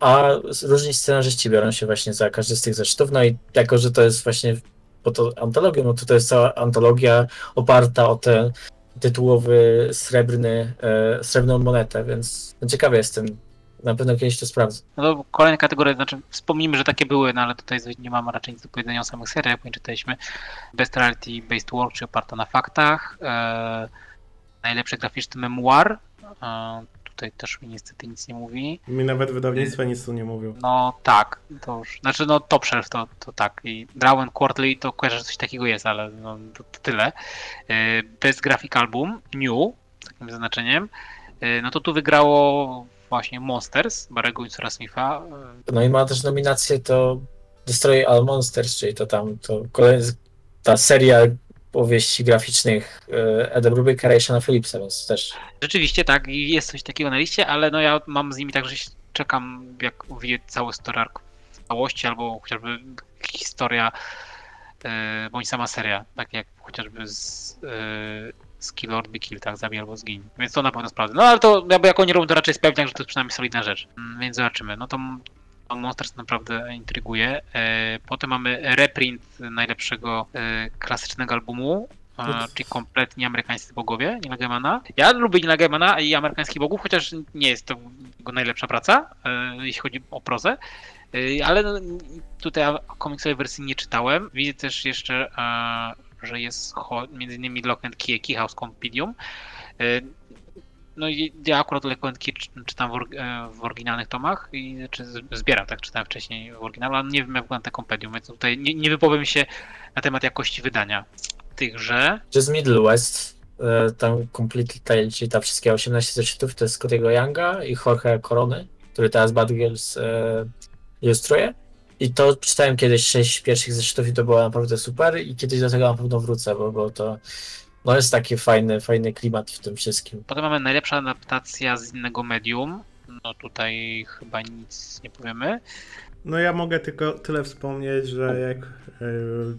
a różni scenarzyści biorą się właśnie za każdy z tych zeszytów. No i jako, że to jest właśnie po to antologia, no to to jest cała antologia oparta o ten tytułowy srebrny, e, srebrną monetę, więc no ciekawy jestem. Na pewno kiedyś to sprawdzę. No to kolejne kategorie, znaczy wspomnijmy, że takie były, no ale tutaj nie mamy raczej nic do powiedzenia o samych seriach, bo nie czytaliśmy Best Reality Based Work, czy oparta na faktach, e, najlepszy graficzny memoir, e, tutaj też mi niestety nic nie mówi. Mi nawet wydawnictwa nic tu nie mówią. No tak, to już, znaczy no Top Shelf to, to tak i Draw and Quarterly to kojarzę, że coś takiego jest, ale no, to, to tyle. E, Best Graphic Album, New, z takim zaznaczeniem, e, no to tu wygrało właśnie Monsters, Barego i Cora Smitha, e, No i ma też nominację to Destroy All Monsters, czyli to tam to kolejna ta seria powieści graficznych Eda Brubackera i Shana Phillipsa, więc też Rzeczywiście tak, i jest coś takiego na liście, ale no ja mam z nimi tak, że się czekam jak uwiję cały story arc w całości, albo chociażby historia, bądź sama seria, tak jak chociażby z, e, z Kill or Be Kill, tak, zabij albo zgiń. Więc to na pewno sprawdzę. No ale to ja jako nie robię to raczej sprawdzian, że to jest przynajmniej solidna rzecz. Mm, Więc zobaczymy. No to Monsters naprawdę intryguje. E, Potem mamy reprint najlepszego e, klasycznego albumu, e, czyli kompletnie amerykańscy bogowie Nila Gaimana. Ja lubię Nila Gaimana i amerykańskich bogów, chociaż nie jest to jego najlepsza praca, e, jeśli chodzi o prozę. E, Ale no, tutaj komiksowej wersji nie czytałem. Widzę też jeszcze, że jest między innymi Lock and Key, Key House Compendium. E, No ja akurat Lock and Key czy- czytam e, w oryginalnych tomach i czy zbieram, tak czytałem wcześniej w oryginale, ale nie wiem jak wygląda kompendium, więc tutaj nie, nie wypowiem się na temat jakości wydania tychże. że z Middle West e, tam Complete Tale, czyli ta wszystkie 18 zeszytów, to jest Scottiego Younga i Jorge Corony, który teraz Bad Girls e, ilustruje. I to czytałem kiedyś sześć pierwszych zeszytów i to było naprawdę super i kiedyś do tego na pewno wrócę, bo, bo to no jest taki fajny, fajny klimat w tym wszystkim. Potem mamy najlepsza adaptacja z innego medium. No tutaj chyba nic nie powiemy. No ja mogę tylko tyle wspomnieć, że jak, yy,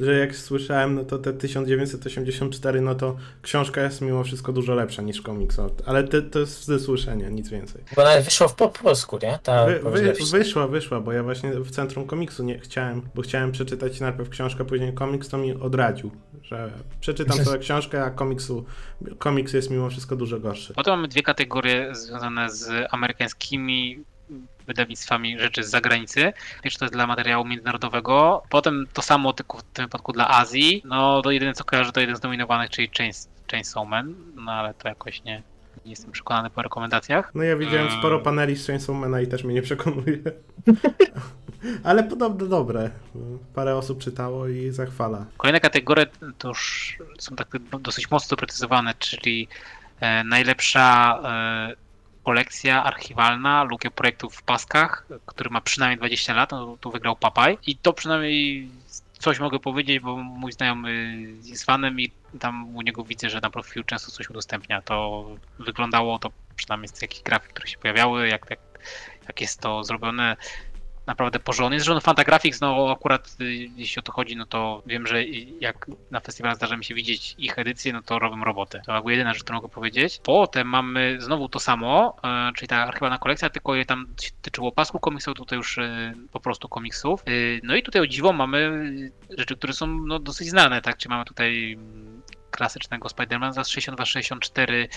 że jak słyszałem, no to te 1984, no to książka jest mimo wszystko dużo lepsza niż komiks, ale to, to jest ze słyszenia, nic więcej. Bo nawet wyszło w po polsku, nie? Ta Wy, wy, wyszła, wyszła, bo ja właśnie w centrum komiksu nie chciałem, bo chciałem przeczytać najpierw książkę, później komiks, to mi odradził, że przeczytam sobie książkę, a komiksu, komiks jest mimo wszystko dużo gorszy. Potem mamy dwie kategorie związane z amerykańskimi wydawnictwami rzeczy z zagranicy. Pierwszy to jest dla materiału międzynarodowego. Potem to samo tylko w tym wypadku dla Azji. No to jedyne co kojarzę to jeden z nominowanych, czyli Chains, Chainsaw Man. No ale to jakoś nie, nie jestem przekonany po rekomendacjach. No ja widziałem Mm. sporo paneli z Chainsawmana i też mnie nie przekonuje. Ale podobno dobre. Parę osób czytało i zachwala. Kolejne kategorie to już są tak dosyć mocno doprecyzowane, czyli e, najlepsza e, kolekcja archiwalna lub projektów w paskach, który ma przynajmniej 20 lat, no tu wygrał Papaj. I to przynajmniej coś mogę powiedzieć, bo mój znajomy jest fanem i tam u niego widzę, że na profilu często coś udostępnia. To wyglądało to przynajmniej z jakichś grafik, które się pojawiały, jak, jak, jak jest to zrobione naprawdę porządnie. Zresztą Fantagraphics, no akurat y, jeśli o to chodzi, no to wiem, że jak na festiwalach zdarza mi się widzieć ich edycje, no to robią robotę. To jakby jedyna rzecz, którą mogę powiedzieć. Potem mamy znowu to samo, e, czyli ta archiwalna kolekcja, tylko je tam tyczyło pasku komiksów, tutaj już e, po prostu komiksów. E, No i tutaj o dziwo mamy rzeczy, które są no, dosyć znane, tak? Czy mamy tutaj mm, klasycznego Spidermana za 62-64, y,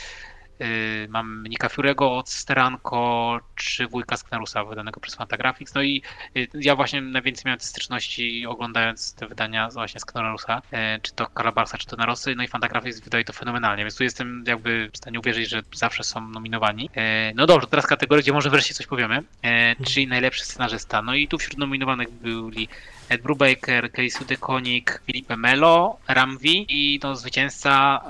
mam Nika Fury'ego od Steranko, czy wujka Sknarusa wydanego przez Fantagraphics. No i y, ja właśnie najwięcej miałem styczności oglądając te wydania właśnie Sknarusa, y, czy to Kalabarsa, czy to Narosy, no i Fantagraphics wydaje to fenomenalnie, więc tu jestem jakby w stanie uwierzyć, że zawsze są nominowani. Y, No dobrze, teraz kategoria, gdzie może wreszcie coś powiemy, y, czyli najlepszy scenarzysta. No i tu wśród nominowanych byli Ed Brubaker, Casey DeConik, Felipe Melo, Ramvi i no, zwycięzca,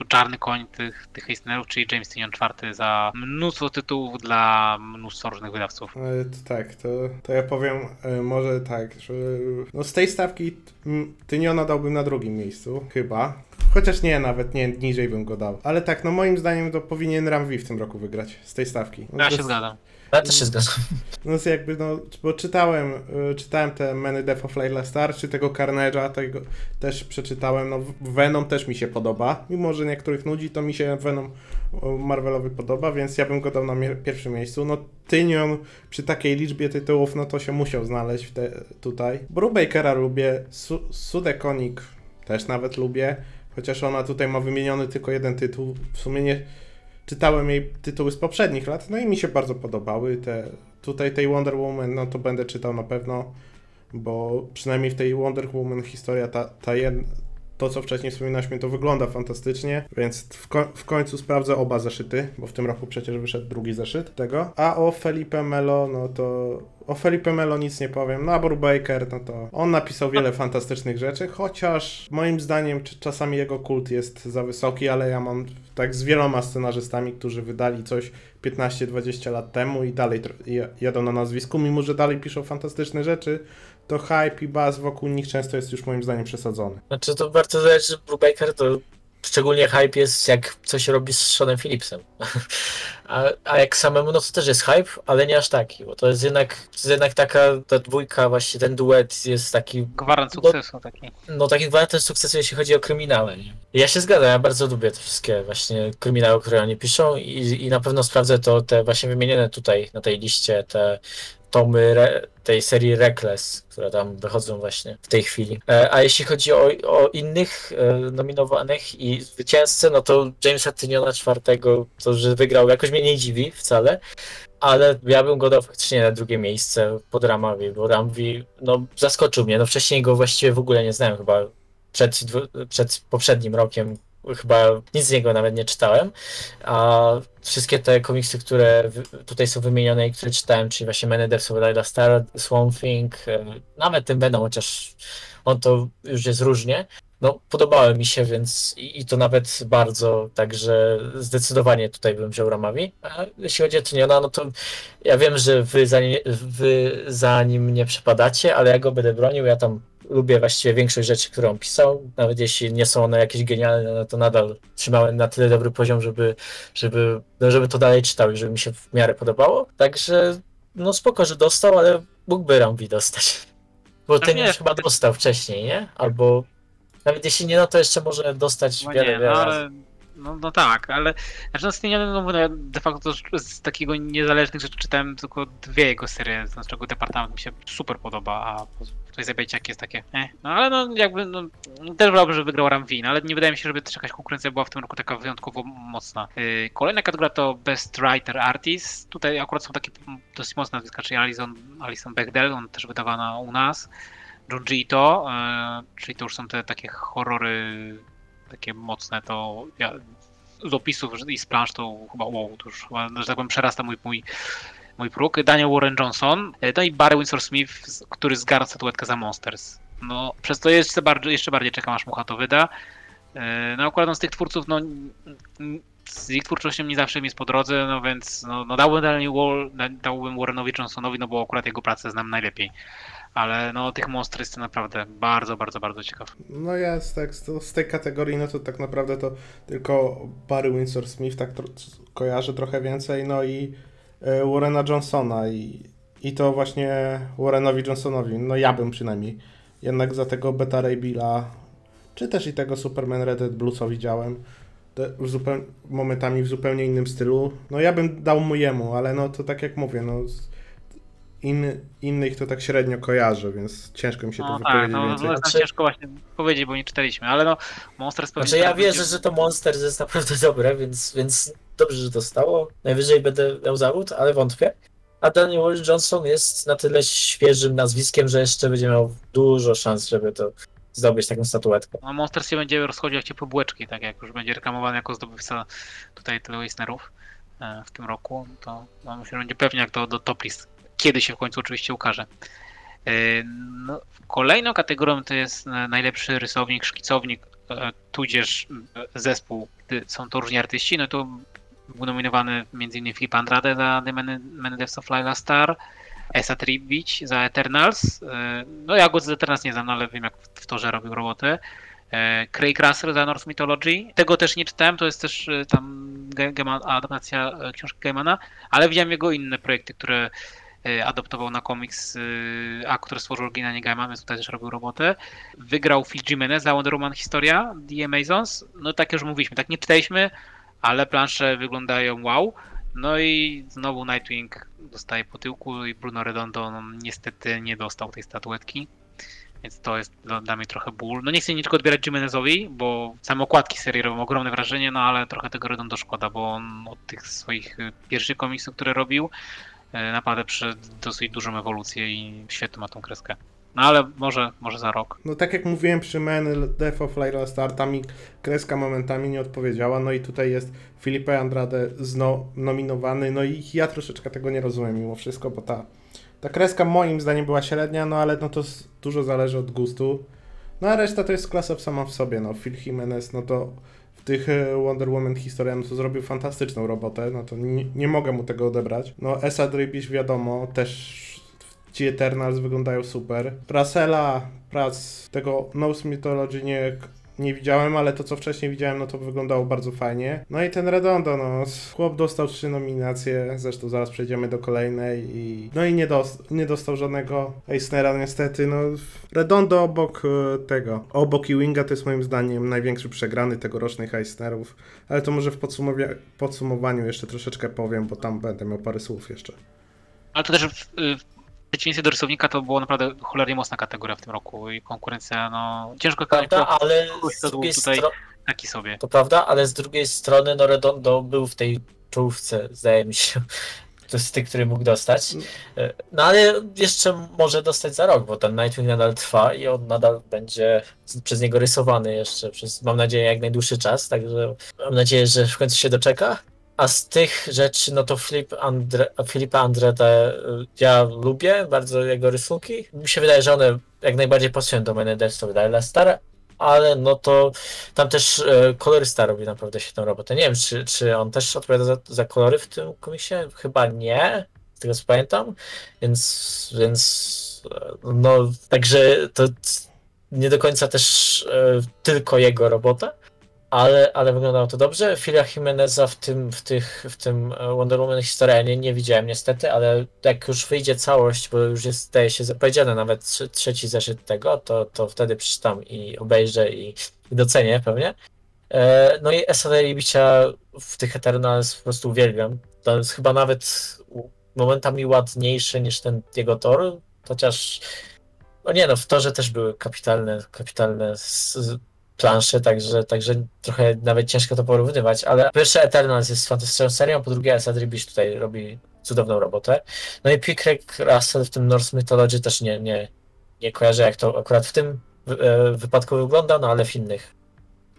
e, czarny koń tych, tych Eisnerów, czyli James Tynion IV za mnóstwo tytułów dla mnóstwa różnych wydawców. E, To tak, to, to ja powiem e, może tak, że no z tej stawki Tyniona dałbym na drugim miejscu, chyba. Chociaż nie, nawet nie, niżej bym go dał. Ale tak, no moim zdaniem to powinien Ramvi w tym roku wygrać z tej stawki. No, Ja się zgadzam. Ja też się zgadzam. No jakby, no, bo czytałem, y, czytałem te Many Death of Layla Star, czy tego Carnage'a, tego też przeczytałem, no Venom też mi się podoba, mimo że niektórych nudzi, to mi się Venom y, Marvelowy podoba, więc ja bym go dał na pierwszym miejscu. No Tynion przy takiej liczbie tytułów, no to się musiał znaleźć te, tutaj. Brubakera lubię, Su Sudekonik też nawet lubię, chociaż ona tutaj ma wymieniony tylko jeden tytuł, w sumie nie czytałem jej tytuły z poprzednich lat, no i mi się bardzo podobały. Te, tutaj tej Wonder Woman, no to będę czytał na pewno, bo przynajmniej w tej Wonder Woman historia, ta, ta jed, to co wcześniej wspominaliśmy, to wygląda fantastycznie, więc w, ko- w końcu sprawdzę oba zeszyty, bo w tym roku przecież wyszedł drugi zeszyt tego. A o Felipe Melo, no to o Felipe Melo nic nie powiem. No a Brubaker, no to on napisał wiele fantastycznych rzeczy, chociaż moim zdaniem czasami jego kult jest za wysoki, ale ja mam tak z wieloma scenarzystami, którzy wydali coś 15-20 lat temu i dalej jadą na nazwisku, mimo że dalej piszą fantastyczne rzeczy, to hype i buzz wokół nich często jest już moim zdaniem przesadzony. Znaczy to bardzo zależy, że Brubaker to szczególnie hype jest jak coś robi z Seanem Phillipsem. A, a jak samemu, no to też jest hype, ale nie aż taki, bo to jest jednak, to jest jednak taka, ta dwójka, właśnie ten duet jest taki, Gwarant No- sukcesu taki. no taki gwarantem sukcesu, jeśli chodzi o kryminały. Nie? Ja się zgadzam, ja bardzo lubię te wszystkie właśnie kryminały, które oni piszą i, i na pewno sprawdzę to, te właśnie wymienione tutaj na tej liście, te tomy re, tej serii Reckless, które tam wychodzą właśnie w tej chwili. E, a jeśli chodzi o, o innych e, nominowanych i zwycięzcę, no to Jamesa Tyniona czwartego, to że wygrał, jakoś mnie nie dziwi wcale, ale ja bym go dał faktycznie na drugie miejsce pod Ramawi, bo Ramwi, no zaskoczył mnie, no wcześniej go właściwie w ogóle nie znałem, chyba przed, przed poprzednim rokiem chyba nic z niego nawet nie czytałem, a wszystkie te komiksy, które tutaj są wymienione i które czytałem, czyli właśnie Man of Star, Swamp Thing, e, nawet ten Venom, chociaż on to już jest różnie, no podobały mi się, więc i, i to nawet bardzo, także zdecydowanie tutaj bym wziął Ramawi. A jeśli chodzi o Tyniona, no to ja wiem, że wy za, wy za nim nie przepadacie, ale ja go będę bronił, ja tam lubię właściwie większość rzeczy, które on pisał, nawet jeśli nie są one jakieś genialne, no to nadal trzymałem na tyle dobry poziom, żeby, żeby, no żeby to dalej czytał i żeby mi się w miarę podobało. Także no spoko, że dostał, ale mógłby Rambi dostać. Bo No ten nie, już chyba dostał wcześniej, nie? Albo nawet jeśli nie, no to jeszcze może dostać No wiele, nie, wiele no razy. No, no tak, ale znaczy no Stinianem, no ja de facto z- takiego niezależnych rzeczy czytałem tylko dwie jego serie, z czego Departament mi się super podoba, a tutaj Zabijciak jest takie, eh. no ale no jakby, no też wolałbym, żeby wygrał Ramwin, ale nie wydaje mi się, żeby też jakaś konkurencja była w tym roku taka wyjątkowo mocna. Yy, Kolejna kategoria to Best Writer Artist, tutaj akurat są takie dosyć mocne nazwiska, czyli Alison, Alison Bechdel, on też wydawana u nas, Junji Ito, yy, czyli to już są te takie horrory takie mocne, to ja z opisów i z plansz to chyba wow, to już chyba, że tak powiem, przerasta mój, mój, mój próg. Daniel Warren Johnson, e, no i Barry Windsor Smith, który zgarł statuetkę za Monsters. No, przez to jeszcze bardziej, jeszcze bardziej czekam, aż Mucha to wyda. E, No akurat on z tych twórców, no z ich twórczością nie zawsze mi jest po drodze, no więc no, no dałbym, Daniel Wall, da- dałbym Warrenowi Johnsonowi, no bo akurat jego pracę znam najlepiej. Ale no tych Monsters jestem naprawdę bardzo, bardzo, bardzo ciekaw. No z, tak, z, tej kategorii, no to tak naprawdę to tylko Barry Windsor Smith tak tro, kojarzę trochę więcej, no i e, Warrena Johnsona i, i to właśnie Warrenowi Johnsonowi, no ja bym przynajmniej jednak za tego Beta Ray Billa, czy też i tego Superman Red Dead Blue, co widziałem, w zupeł, momentami w zupełnie innym stylu, no ja bym dał mu jemu, ale no to tak jak mówię, no in, innych to tak średnio kojarzę, więc ciężko mi się No tu tak, wypowiedzieć no, no więcej. jest nam Znaczy- ciężko właśnie powiedzieć, bo nie czytaliśmy, ale no Monsters pewnie Znaczy ja tak wierzę, będzie- że to Monster jest naprawdę dobre, więc, więc dobrze, że dostało. Najwyżej będę miał zawód, ale wątpię. A Daniel Wall Johnson jest na tyle świeżym nazwiskiem, że jeszcze będzie miał dużo szans, żeby to zdobyć taką statuetkę. No, Monster się będzie rozchodził jak ciepłe bułeczki, tak jak już będzie reklamowany jako zdobywca tutaj tylu Eisnerów e, w tym roku, to no, myślę, że będzie pewnie jak to do top list. Kiedy się w końcu oczywiście ukaże. E, No, kolejną kategorią to jest e, najlepszy rysownik, szkicownik, e, tudzież zespół, gdy są to różni artyści. No to był nominowany m.in. Filip Andrade za The Men Deaths of Lila Star, Esa Tribic za Eternals. No ja go z Eternals nie znam, no ale wiem jak w torze robił roboty. E, Craig Russell za Norse Mythology. Tego też nie czytałem, to jest też tam adaptacja książki Gaimana, ale widziałem jego inne projekty, które adoptował na komiks, e, a które stworzył oryginalnie Gaiman, więc tutaj też robił robotę. Wygrał Phil Jimenez za Wonder Woman Historia, The Amazons. No tak już mówiliśmy, tak nie czytaliśmy, ale plansze wyglądają wow. No i znowu Nightwing dostaje po tyłku i Bruno Redondo no, niestety nie dostał tej statuetki. Więc to jest dla, mnie trochę ból. No nie chcę niczego odbierać Jimenezowi, bo same okładki serii robią ogromne wrażenie, no ale trochę tego Redondo szkoda, bo on od tych swoich y, pierwszych komiksów, które robił, naprawdę przeszedł dosyć dużą ewolucję i świetnie ma tą kreskę. No ale może, może za rok. No tak jak mówiłem przy Men Death of Lyra Star, tam mi kreska momentami nie odpowiedziała, no i tutaj jest Felipe Andrade zno, nominowany, no i ja troszeczkę tego nie rozumiem mimo wszystko, bo ta, ta kreska moim zdaniem była średnia, no ale no to dużo zależy od gustu. No a reszta to jest klasa sama w sobie, no Phil Jimenez, no to tych e, Wonder Woman historia, no to zrobił fantastyczną robotę, no to nie, nie mogę mu tego odebrać. No Esa Drybisz wiadomo, też ci Eternals wyglądają super. Russella, prac tego Nose Mythology nie, nie widziałem, ale to co wcześniej widziałem, no to wyglądało bardzo fajnie. No i ten Redondo, no chłop dostał trzy nominacje, zresztą zaraz przejdziemy do kolejnej i no i nie, dos- nie dostał żadnego Eisnera niestety, no Redondo obok e, tego, obok Ewinga to jest moim zdaniem największy przegrany tegorocznych Eisnerów, ale to może w podsumowaniu jeszcze troszeczkę powiem, bo tam będę miał parę słów jeszcze. Ale to też w, w przeciwieństwie do rysownika to było naprawdę cholernie mocna kategoria w tym roku i konkurencja, no ciężko Prawda, ale z drugiej tutaj strony, taki sobie. to prawda, ale z drugiej strony no Redondo był w tej czołówce, zdaje mi się. To jest tych, który mógł dostać. E, No ale jeszcze może dostać za rok, bo ten Nightwing nadal trwa i on nadal będzie przez niego rysowany jeszcze przez, mam nadzieję, jak najdłuższy czas, także mam nadzieję, że w końcu się doczeka. A z tych rzeczy, no to Filip Andre, Filipa Andrete ja lubię bardzo jego rysunki. Mi się wydaje, że one jak najbardziej pasują do Menedels, to wydaje Lestare, ale no to tam też e, kolorysta robi naprawdę świetną robotę. Nie wiem, czy, czy on też odpowiada za, za kolory w tym komisie? Chyba nie, z tego co pamiętam, więc, więc e, no także to nie do końca też e, tylko jego robota, ale, ale wyglądało to dobrze. Filia Jimeneza w tym, w tych, w tym e, Wonder Woman historia nie, nie widziałem niestety, ale jak już wyjdzie całość, bo już jest, zdaje się, zapowiedziane nawet trze- trzeci zeszyt tego, to, to wtedy przeczytam i obejrzę i, i docenię pewnie. E, No i SLR Bicia w tych Eternals po prostu uwielbiam. To jest chyba nawet momentami ładniejszy niż ten jego tor, chociaż no nie no, w torze też były kapitalne, kapitalne plansze, także, także trochę nawet ciężko to porównywać, ale pierwsze Eternals jest fantastyczną serią, po drugie Esa Dribisz tutaj robi cudowną robotę. No i Pickrek Russell w tym Norse Mythology też nie, nie, nie kojarzę jak to akurat w tym e, wypadku wygląda, no ale w innych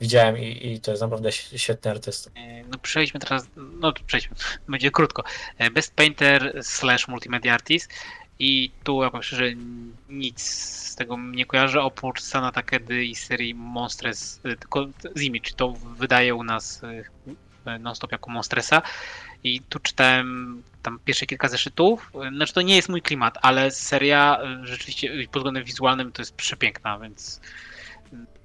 widziałem i, i to jest naprawdę świetny artysta. E, No przejdźmy teraz, no przejdźmy, będzie krótko. E, Best Painter slash Multimedia Artist i tu ja powiem szczerze, nic z tego nie kojarzę, oprócz Sana Takedy i serii Monstres, e, tylko z Image, to wydaje u nas e, non-stop jako Monstresa i tu czytałem tam pierwsze kilka zeszytów, znaczy to nie jest mój klimat, ale seria e, rzeczywiście pod względem wizualnym to jest przepiękna, więc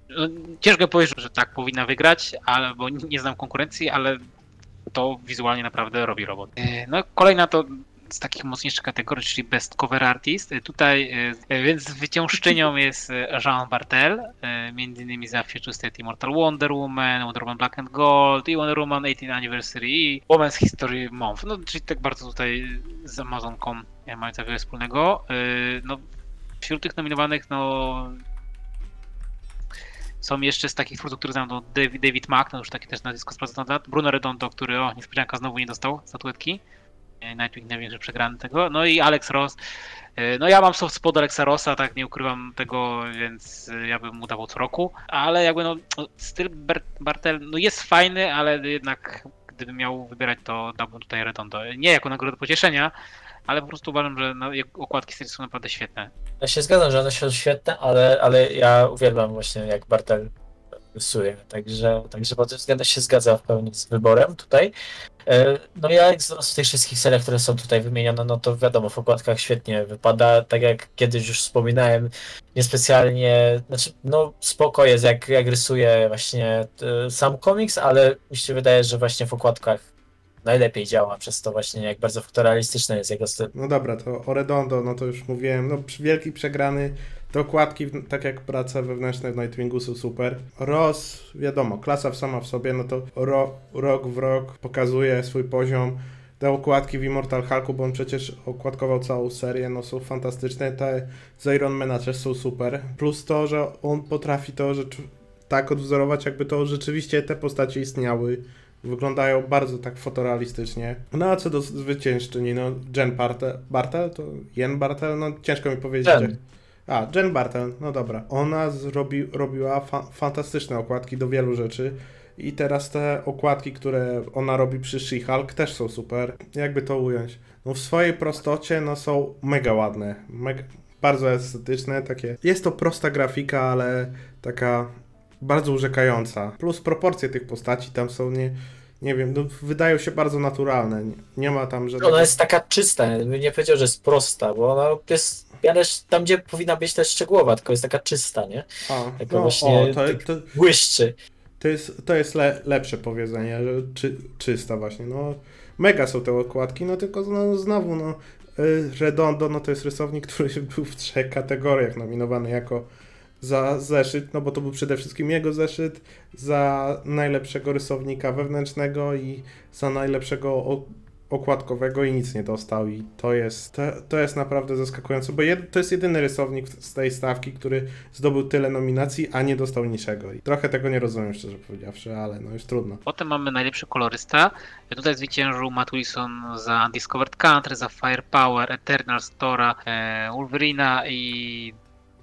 no, ciężko powiedzieć, że tak powinna wygrać, ale, bo nie znam konkurencji, ale to wizualnie naprawdę robi robotę. E, No kolejna to z takich mocniejszych kategorii, czyli Best Cover Artist. E, Tutaj e, więc zwyciężczynią jest e, Jean Bartel, e, między innymi za Future State Immortal Wonder Woman, Wonder Woman Black and Gold i Wonder Woman 18 Anniversary i Women's History Month. No, czyli tak bardzo tutaj z Amazonką e, mająca wiele wspólnego. E, No, wśród tych nominowanych, no Są jeszcze z takich twórców, których znam, to David, David Mack, to już taki też nazwisko sprawdzone od lat. Bruno Redondo, który, o, niespodzianka, znowu nie dostał statuetki. Nightwing że przegrany tego. No i Alex Ross. E, No ja mam soft spot Alexa Rossa, tak nie ukrywam tego, więc e, ja bym mu dawał co roku. Ale jakby no, styl Ber- Bartel no jest fajny, ale jednak gdybym miał wybierać, to dałbym tutaj Redondo. Nie jako nagrodę pocieszenia, ale po prostu uważam, że no, okładki serii są naprawdę świetne. Ja się zgadzam, że one są świetne, ale, ale ja uwielbiam właśnie jak Bartel rysuje, także, także pod tym względem się zgadza w pełni z wyborem tutaj. E, No ja jak z tych wszystkich seriach, które są tutaj wymienione, no to wiadomo, w okładkach świetnie wypada, tak jak kiedyś już wspominałem, niespecjalnie, znaczy no spoko jest jak, jak rysuje właśnie e, sam komiks, ale mi się wydaje, że właśnie w okładkach najlepiej działa, przez to właśnie jak bardzo fotorealistyczny jest jego styl. No dobra, to o Redondo, no to już mówiłem, no wielki przegrany, te okładki, tak jak prace wewnętrzne w Nightwingu są super. Ross, wiadomo, klasa sama w sobie, no to ro, rok w rok pokazuje swój poziom. Te okładki w Immortal Hulku, bo on przecież okładkował całą serię, no są fantastyczne. Te z Iron Mana też są super. Plus to, że on potrafi to rzecz, tak odwzorować, jakby to rzeczywiście te postacie istniały. Wyglądają bardzo tak fotorealistycznie. No a co do zwyciężczyni, no Jen Bartel, Bartel to Jen Bartel, no ciężko mi powiedzieć. Jen. A, Jen Bartel, no dobra. Ona zrobi, robiła fa fantastyczne okładki do wielu rzeczy. I teraz te okładki, które ona robi przy She-Hulk też są super. Jakby to ująć? No w swojej prostocie no są mega ładne. Mega, bardzo estetyczne, takie. Jest to prosta grafika, ale taka bardzo urzekająca. Plus proporcje tych postaci tam są nie, nie wiem, no, wydają się bardzo naturalne. Nie, nie ma tam żadnego... Ona jest taka czysta, bym nie powiedział, że jest prosta, bo ona jest ale tam, gdzie powinna być też szczegółowa, tylko jest taka czysta, nie? A, Taka no, właśnie o, to, to, Błyszczy. to jest, to jest le, lepsze powiedzenie, że czy, czysta właśnie, no mega są te okładki, no tylko no, znowu, no y, Redondo, no to jest rysownik, który był w trzech kategoriach nominowany jako za zeszyt, no bo to był przede wszystkim jego zeszyt, za najlepszego rysownika wewnętrznego i za najlepszego okładkowego i nic nie dostał i to jest, to, to jest naprawdę zaskakujące, bo to jest jedyny rysownik z tej stawki, który zdobył tyle nominacji, a nie dostał niczego i trochę tego nie rozumiem, szczerze powiedziawszy, ale no już trudno. Potem mamy najlepszy kolorysta. Tutaj zwyciężył Matt Wilson za Undiscovered Country, za Firepower, Eternal Stora, e, Wolverina i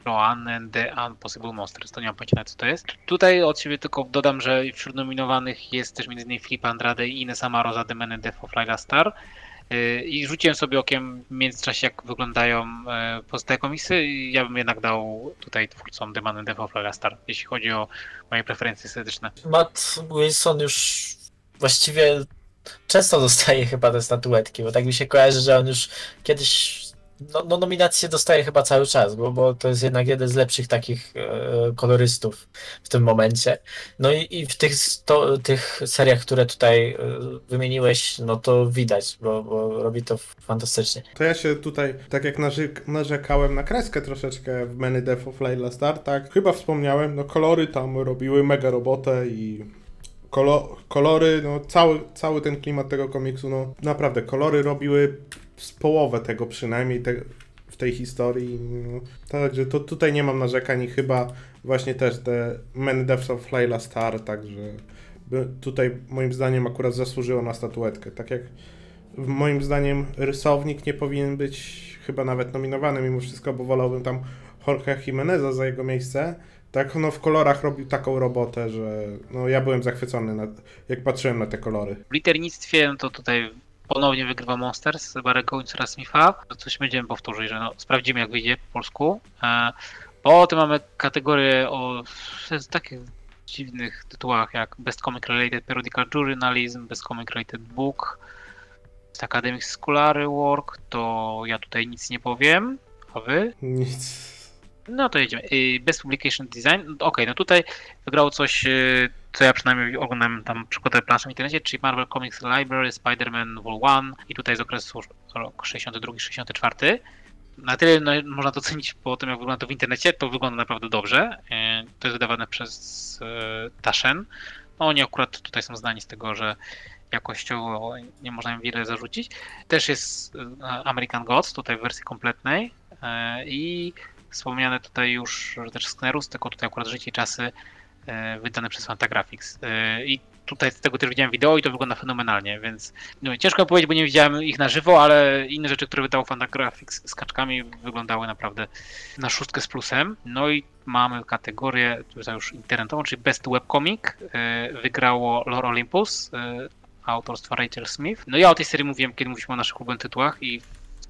Roan and the Impossible Monsters. To nie mam pojęcia co to jest. Tutaj od siebie tylko dodam, że wśród nominowanych jest też m.in. Filip Andrade i Ines Amaro za The Man and Death of Star. E, I rzuciłem sobie okiem w międzyczasie, jak wyglądają e, pozostałe komisy. Ja bym jednak dał tutaj twórcom The Man and Death of Star, jeśli chodzi o moje preferencje estetyczne. Matt Wilson już właściwie często dostaje chyba te statuetki, bo tak mi się kojarzy, że on już kiedyś no, no nominacje dostaje chyba cały czas, bo, bo to jest jednak jeden z lepszych takich e, kolorystów w tym momencie. No i, i w tych, to, tych seriach, które tutaj e, wymieniłeś, no to widać, bo, bo robi to fantastycznie. To ja się tutaj, tak jak narzek narzekałem na kreskę troszeczkę w Many Death of Layla Star, tak, chyba wspomniałem, no kolory tam robiły mega robotę i kolo kolory, no cały, cały ten klimat tego komiksu, no naprawdę, kolory robiły z połowę tego przynajmniej te, w tej historii. No, także to tutaj nie mam narzekań i chyba właśnie też te Many Deaths of Layla Star, także tutaj moim zdaniem akurat zasłużyło na statuetkę. Tak jak moim zdaniem rysownik nie powinien być chyba nawet nominowany mimo wszystko, bo wolałbym tam Jorge Jimeneza za jego miejsce. Tak, no w kolorach robił taką robotę, że no ja byłem zachwycony, jak patrzyłem na te kolory. W liternictwie no to tutaj ponownie wygrywa Monsters Barego Winsora Smitha. Coś będziemy powtórzyć, że no, sprawdzimy jak wyjdzie po polsku. E, Potem mamy kategorię o z takich dziwnych tytułach jak Best Comic Related Periodical Journalism, Best Comic Related Book, Academic Scholarly Work, to ja tutaj nic nie powiem, a wy? Nic. No to jedziemy. Best Publication Design. Okej, no tutaj wygrało coś, y, co ja przynajmniej oglądam tam przykładowe plansze w internecie, czyli Marvel Comics Library, Spider-Man Vol 1 i tutaj z okresu rok 62-64. Na tyle no, można to cenić po tym, jak wygląda to w internecie, to wygląda naprawdę dobrze. Y, To jest wydawane przez y, Taschen. No oni akurat tutaj są znani z tego, że jakościowo nie można im wiele zarzucić. Też jest American Gods, tutaj w wersji kompletnej i wspomniane tutaj już też Sknerus, tylko tutaj akurat życie i czasy e, wydane przez Fantagraphics. E, I tutaj z tego też widziałem wideo i to wygląda fenomenalnie, więc no, ciężko powiedzieć, bo nie widziałem ich na żywo, ale inne rzeczy, które wydało Fantagraphics z kaczkami wyglądały naprawdę na szóstkę z plusem. No i mamy kategorię tutaj już internetową, czyli Best Webcomic. E, Wygrało Lore Olympus autorstwa Rachel Smith. No ja o tej serii mówiłem, kiedy mówiliśmy o naszych ulubionych tytułach i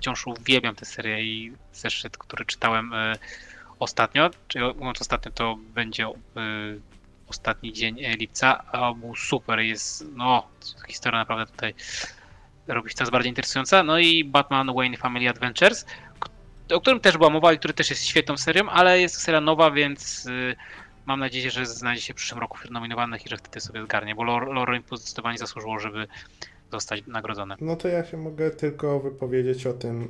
wciąż uwielbiam tę serię i zeszyt, który czytałem e, ostatnio, czyli mówiąc ostatnio, to będzie e, ostatni dzień e, lipca, a był super, jest, no, historia naprawdę tutaj robi się coraz bardziej interesująca. No i Batman Wayne Family Adventures, o którym też była mowa i który też jest świetną serią, ale jest to seria nowa, więc mam nadzieję, że znajdzie się w przyszłym roku wśród nominowanych i że wtedy sobie zgarnie, bo Olympus zdecydowanie zasłużyło, żeby zostać nagrodzone. No to ja się mogę tylko wypowiedzieć o tym,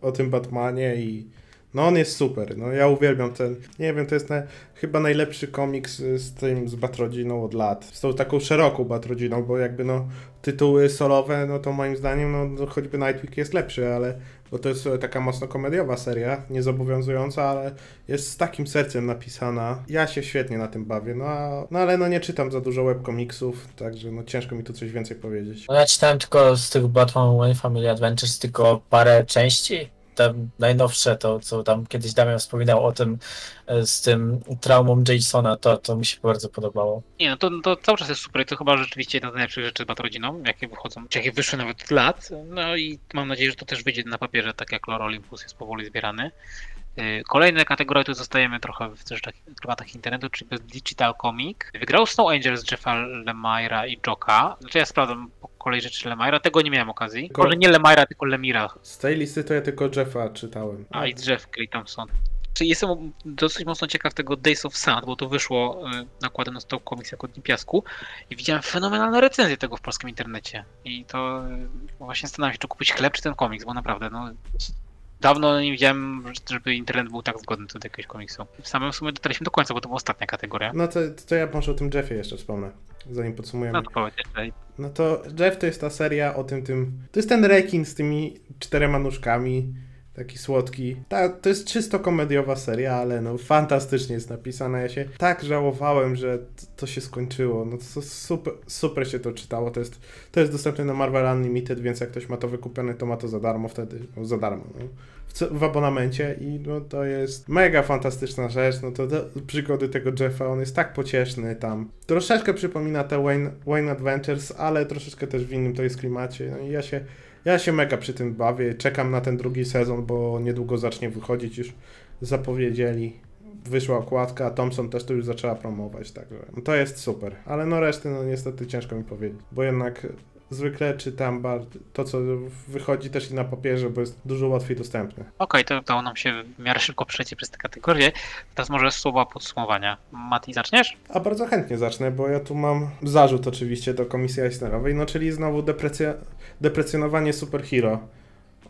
o tym Batmanie i no on jest super, no ja uwielbiam ten, nie wiem, to jest na, chyba najlepszy komiks z tym, z Batrodziną od lat, z tą taką szeroką Batrodziną, bo jakby no tytuły solowe, no to moim zdaniem, no, no choćby Nightwing jest lepszy, ale, bo to jest e, taka mocno komediowa seria, niezobowiązująca, ale jest z takim sercem napisana, ja się świetnie na tym bawię, no, a, no ale no nie czytam za dużo webkomiksów, także no ciężko mi tu coś więcej powiedzieć. No ja czytałem tylko z tych Batman Wayne Family Adventures tylko parę części. Te najnowsze, to co tam kiedyś Damian wspominał o tym e, z tym traumą Jasona, to, to mi się bardzo podobało. Nie, no to, to cały czas jest super to chyba rzeczywiście jedna z najlepszych rzeczy z Batrodziną, jakie wychodzą, czy jakie wyszły nawet lat. No i mam nadzieję, że to też wyjdzie na papierze, tak jak Lore Olympus jest powoli zbierany. Yy, Kolejne kategorie, tu zostajemy trochę w też takich klimatach internetu, czyli Digital Comic. Wygrał Snow Angels Jeffa Lemaira i Joka. Znaczy ja sprawdzam po kolei rzeczy Lemaira, tego nie miałem okazji. Tylko- Może nie Lemaira, tylko Lemira, Z tej listy to ja tylko Jeffa czytałem. a i Jeff Clay Thompson. Czyli jestem dosyć mocno ciekaw tego Days of Sand, bo to wyszło y, nakładem na Stop Comics jako Dni Piasku i widziałem fenomenalne recenzje tego w polskim internecie. I to y, właśnie zastanawiam się, czy kupić chleb, czy ten komiks, bo naprawdę, no... Dawno nie widziałem, żeby internet był tak zgodny co do jakiegoś komiksu. W samym sumie dotarliśmy do końca, bo to była ostatnia kategoria. No to, to ja może o tym Jeffie jeszcze wspomnę, zanim podsumujemy. No to powiedz jeszcze. No to Jeff to jest ta seria o tym, tym. To jest ten rekin z tymi czterema nóżkami. Taki słodki. Ta, to jest czysto komediowa seria, ale no fantastycznie jest napisana. Ja się tak żałowałem, że t- to się skończyło. No to super, super się to czytało. To jest, to jest dostępne na Marvel Unlimited, więc jak ktoś ma to wykupione, to ma to za darmo wtedy. No, za darmo. No. W, w abonamencie i no to jest mega fantastyczna rzecz. No to, to przygody tego Jeffa, on jest tak pocieszny tam. Troszeczkę przypomina te Wayne, Wayne Adventures, ale troszeczkę też w innym to jest klimacie. No i ja się, ja się mega przy tym bawię. Czekam na ten drugi sezon, bo niedługo zacznie wychodzić. Już zapowiedzieli. Wyszła okładka, a Thompson też to już zaczęła promować, także to jest super. Ale no reszty, no niestety ciężko mi powiedzieć, bo jednak zwykle czytam to, co wychodzi też i na papierze, bo jest dużo łatwiej dostępne. Okej, to udało nam się w miarę szybko przejść przez te kategorie. Teraz może słowa podsumowania. Mati, zaczniesz? A bardzo chętnie zacznę, bo ja tu mam zarzut oczywiście do Komisji Eisnerowej, no czyli znowu deprecja- deprecjonowanie superhero.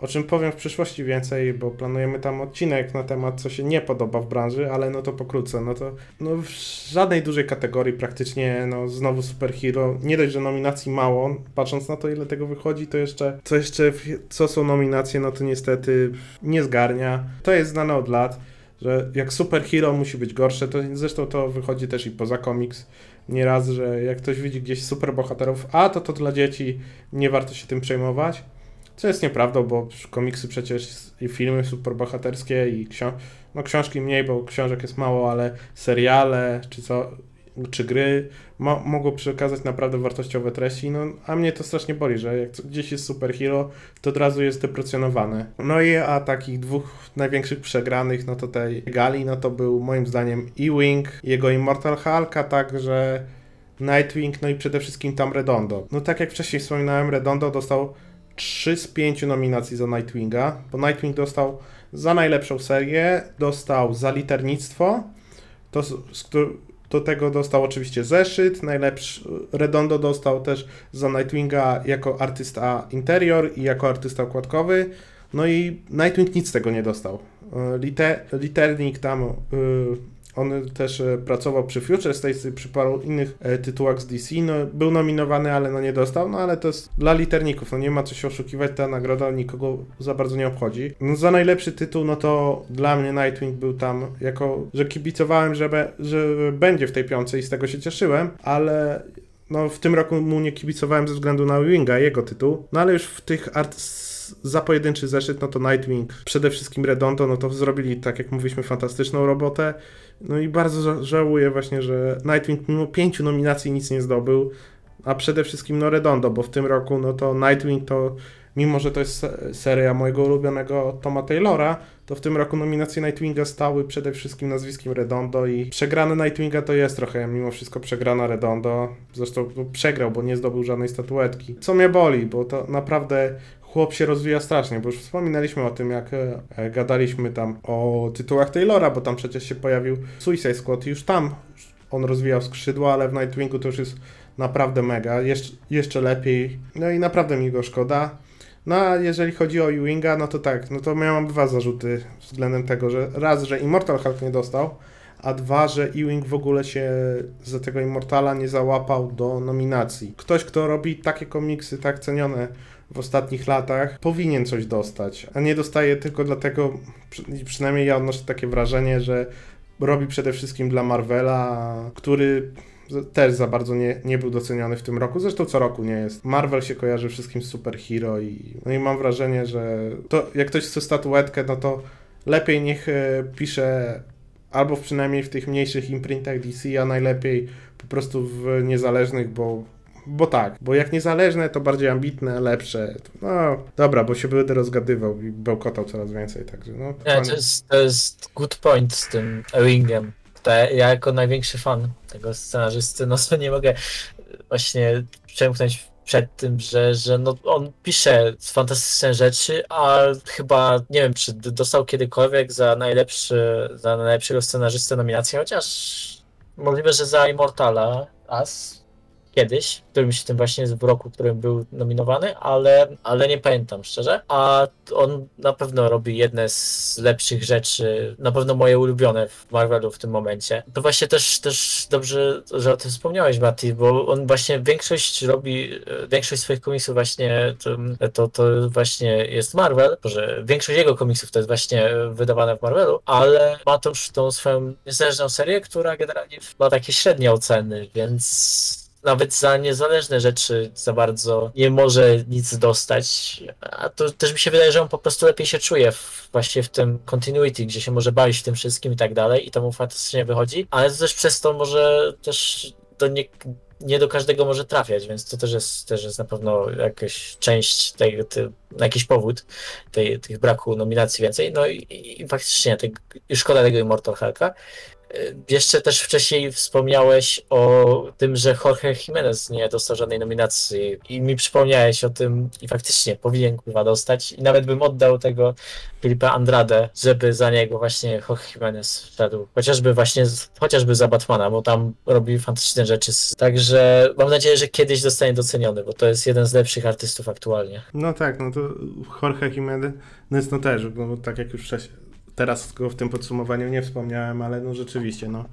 O czym powiem w przyszłości więcej, bo planujemy tam odcinek na temat, co się nie podoba w branży, ale no to pokrótce. No to no w żadnej dużej kategorii praktycznie, no znowu superhero. Nie dość, że nominacji mało, patrząc na to, ile tego wychodzi, to jeszcze, co jeszcze, co są nominacje, no to niestety nie zgarnia. To jest znane od lat że jak superhero musi być gorsze, to zresztą to wychodzi też i poza komiks nieraz, że jak ktoś widzi gdzieś superbohaterów, a to to dla dzieci, nie warto się tym przejmować. Co jest nieprawdą, bo komiksy przecież i filmy superbohaterskie i ksią- no książki mniej, bo książek jest mało, ale seriale czy co, czy gry mo- mogą przekazać naprawdę wartościowe treści, no a mnie to strasznie boli, że jak gdzieś jest superhero, to od razu jest deprecjonowane. No i a takich dwóch największych przegranych, no to tej gali, no to był moim zdaniem Ewing, jego Immortal Hulk, a także Nightwing, no i przede wszystkim tam Redondo. No tak jak wcześniej wspominałem, Redondo dostał 3 z 5 nominacji za Nightwinga, bo Nightwing dostał za najlepszą serię, dostał za liternictwo, to do tego dostał oczywiście zeszyt, najlepszy Redondo dostał też za Nightwinga jako artysta interior i jako artysta okładkowy, no i Nightwing nic z tego nie dostał. E, Lite, liternik tam y, On też e, pracował przy Future States, przy paru innych e, tytułach z DC. No, był nominowany, ale no nie dostał, no ale to jest dla literników, no nie ma co się oszukiwać, ta nagroda nikogo za bardzo nie obchodzi. No za najlepszy tytuł, no to dla mnie Nightwing był tam, jako, że kibicowałem, że, że będzie w tej piątce i z tego się cieszyłem, ale no w tym roku mu nie kibicowałem ze względu na Winga, jego tytuł, no ale już w tych art za pojedynczy zeszyt, no to Nightwing, przede wszystkim Redondo, no to zrobili, tak jak mówiliśmy, fantastyczną robotę. No i bardzo żałuję właśnie, że Nightwing mimo pięciu nominacji nic nie zdobył, a przede wszystkim no Redondo, bo w tym roku no to Nightwing to, mimo że to jest seria mojego ulubionego Toma Taylora, to w tym roku nominacje Nightwinga stały przede wszystkim nazwiskiem Redondo i przegrane Nightwinga to jest trochę mimo wszystko przegrana Redondo. Zresztą no, przegrał, bo nie zdobył żadnej statuetki. Co mnie boli, bo to naprawdę chłop się rozwija strasznie, bo już wspominaliśmy o tym, jak e, gadaliśmy tam o tytułach Taylora, bo tam przecież się pojawił Suicide Squad i już tam on rozwijał skrzydła, ale w Nightwingu to już jest naprawdę mega, jeszcze, jeszcze lepiej, no i naprawdę mi go szkoda. No a jeżeli chodzi o Ewinga, no to tak, no to miałem dwa zarzuty względem tego, że raz, że Immortal Hulk nie dostał, a dwa, że Ewing w ogóle się za tego Immortala nie załapał do nominacji. Ktoś, kto robi takie komiksy tak cenione w ostatnich latach, powinien coś dostać, a nie dostaje tylko dlatego, przynajmniej ja odnoszę takie wrażenie, że robi przede wszystkim dla Marvela, który też za bardzo nie, nie był doceniony w tym roku. Zresztą co roku nie jest. Marvel się kojarzy wszystkim z superhero i, no i mam wrażenie, że to jak ktoś chce statuetkę, no to lepiej niech e, pisze albo przynajmniej w tych mniejszych imprintach DC, a najlepiej po prostu w niezależnych, bo bo tak, bo jak niezależne, to bardziej ambitne, lepsze. No dobra, bo się będę rozgadywał i bełkotał coraz więcej, także no. Nie, to jest, to jest good point z tym Ewingiem. Ja jako największy fan tego scenarzysty, no to nie mogę właśnie przemknąć przed tym, że, że no on pisze fantastyczne rzeczy, a chyba nie wiem, czy dostał kiedykolwiek za najlepszy, za najlepszego scenarzystę nominację, chociaż możliwe, że za Immortala As kiedyś, którymś tym właśnie w roku, w którym był nominowany, ale, ale nie pamiętam szczerze. A on na pewno robi jedne z lepszych rzeczy, na pewno moje ulubione w Marvelu w tym momencie. To właśnie też, też dobrze, że o tym wspomniałeś, Mati, bo on właśnie większość robi, większość swoich komiksów właśnie to, to, to właśnie jest Marvel, że większość jego komiksów to jest właśnie wydawane w Marvelu, ale ma też tą swoją niezależną serię, która generalnie ma takie średnie oceny, więc nawet za niezależne rzeczy za bardzo nie może nic dostać. A to też mi się wydaje, że on po prostu lepiej się czuje w, właśnie w tym continuity, gdzie się może bawić w tym wszystkim i tak dalej i to mu fantastycznie wychodzi, ale to też przez to może też do nie, nie do każdego może trafiać, więc to też jest, też jest na pewno jakaś część, tej, tej, jakiś powód tej, tych braku nominacji więcej. No i, i faktycznie te, szkoda tego Immortal Hulka. Jeszcze też wcześniej wspomniałeś o tym, że Jorge Jimenez nie dostał żadnej nominacji i mi przypomniałeś o tym i faktycznie powinien kurwa dostać i nawet bym oddał tego Filipa Andrade, żeby za niego właśnie Jorge Jimenez wszedł. Chociażby właśnie, chociażby za Batmana, bo tam robi fantastyczne rzeczy. Także mam nadzieję, że kiedyś zostanie doceniony, bo to jest jeden z lepszych artystów aktualnie. No tak, no to Jorge Jimenez, no no też, no tak jak już wcześniej teraz go w tym podsumowaniu nie wspomniałem, ale no rzeczywiście, no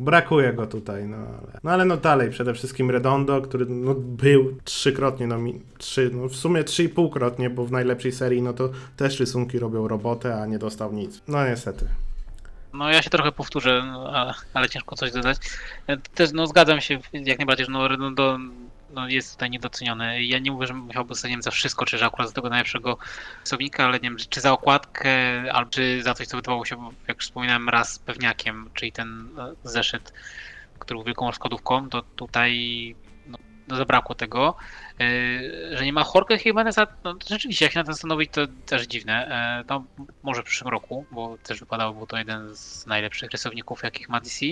brakuje go tutaj, no ale, no ale no dalej, przede wszystkim Redondo, który no, był trzykrotnie, no, trzy, no w sumie trzy i półkrotnie, bo w najlepszej serii no to też rysunki robią robotę, a nie dostał nic. No niestety. No ja się trochę powtórzę, no, ale, ale ciężko coś dodać. Też no zgadzam się jak najbardziej, że no Redondo no, jest tutaj niedoceniony. Ja nie mówię, że musiałby dostać za wszystko, czy że akurat za tego najlepszego rysownika, ale nie wiem, czy za okładkę, albo czy za coś, co wydawało się, jak wspominałem, raz pewniakiem, czyli ten e, zeszyt, który był wielką rozkładówką, to tutaj no, no zabrakło tego. Yy, że nie ma Jorge Jimeneza, no rzeczywiście, jak się na to zastanowić, to też dziwne. To może w przyszłym roku, bo też wypadało, był to jeden z najlepszych rysowników, jakich ma DC.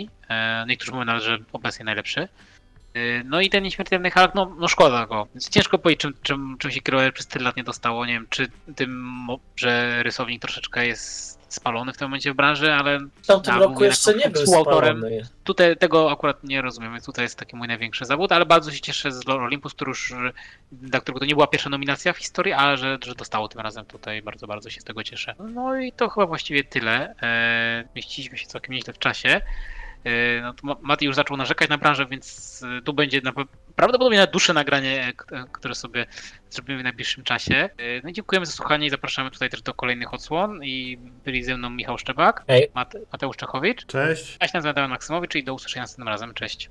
Niektórzy mówią nawet, że obecnie najlepszy. Y, no i ten nieśmiertelny Hulk, no, no szkoda go. Więc ciężko powiedzieć, czym, czym, czym się kierować przez tyle lat nie dostało. Nie wiem, czy tym, że rysownik troszeczkę jest spalony w tym momencie w branży, ale... W tamtym roku jeszcze nie był spalony. Tutaj tego akurat nie rozumiem, więc tutaj jest taki mój największy zawód, ale bardzo się cieszę z Olympus, który już, dla którego to nie była pierwsza nominacja w historii, ale że, że dostało tym razem tutaj, bardzo, bardzo się z tego cieszę. No i to chyba właściwie tyle. E, mieściliśmy się całkiem nieźle w czasie. E, No to Ma- Mati już zaczął narzekać na branżę, więc e, tu będzie na, prawdopodobnie na dłuższe nagranie, e, które sobie zrobimy w najbliższym czasie. No i dziękujemy za słuchanie i zapraszamy tutaj też do kolejnych odsłon i byli ze mną Michał Szczebak, Hej. Mateusz Czechowicz, Cześć. ja się nazywam Damian Maksymowicz i do usłyszenia następnym razem. Cześć.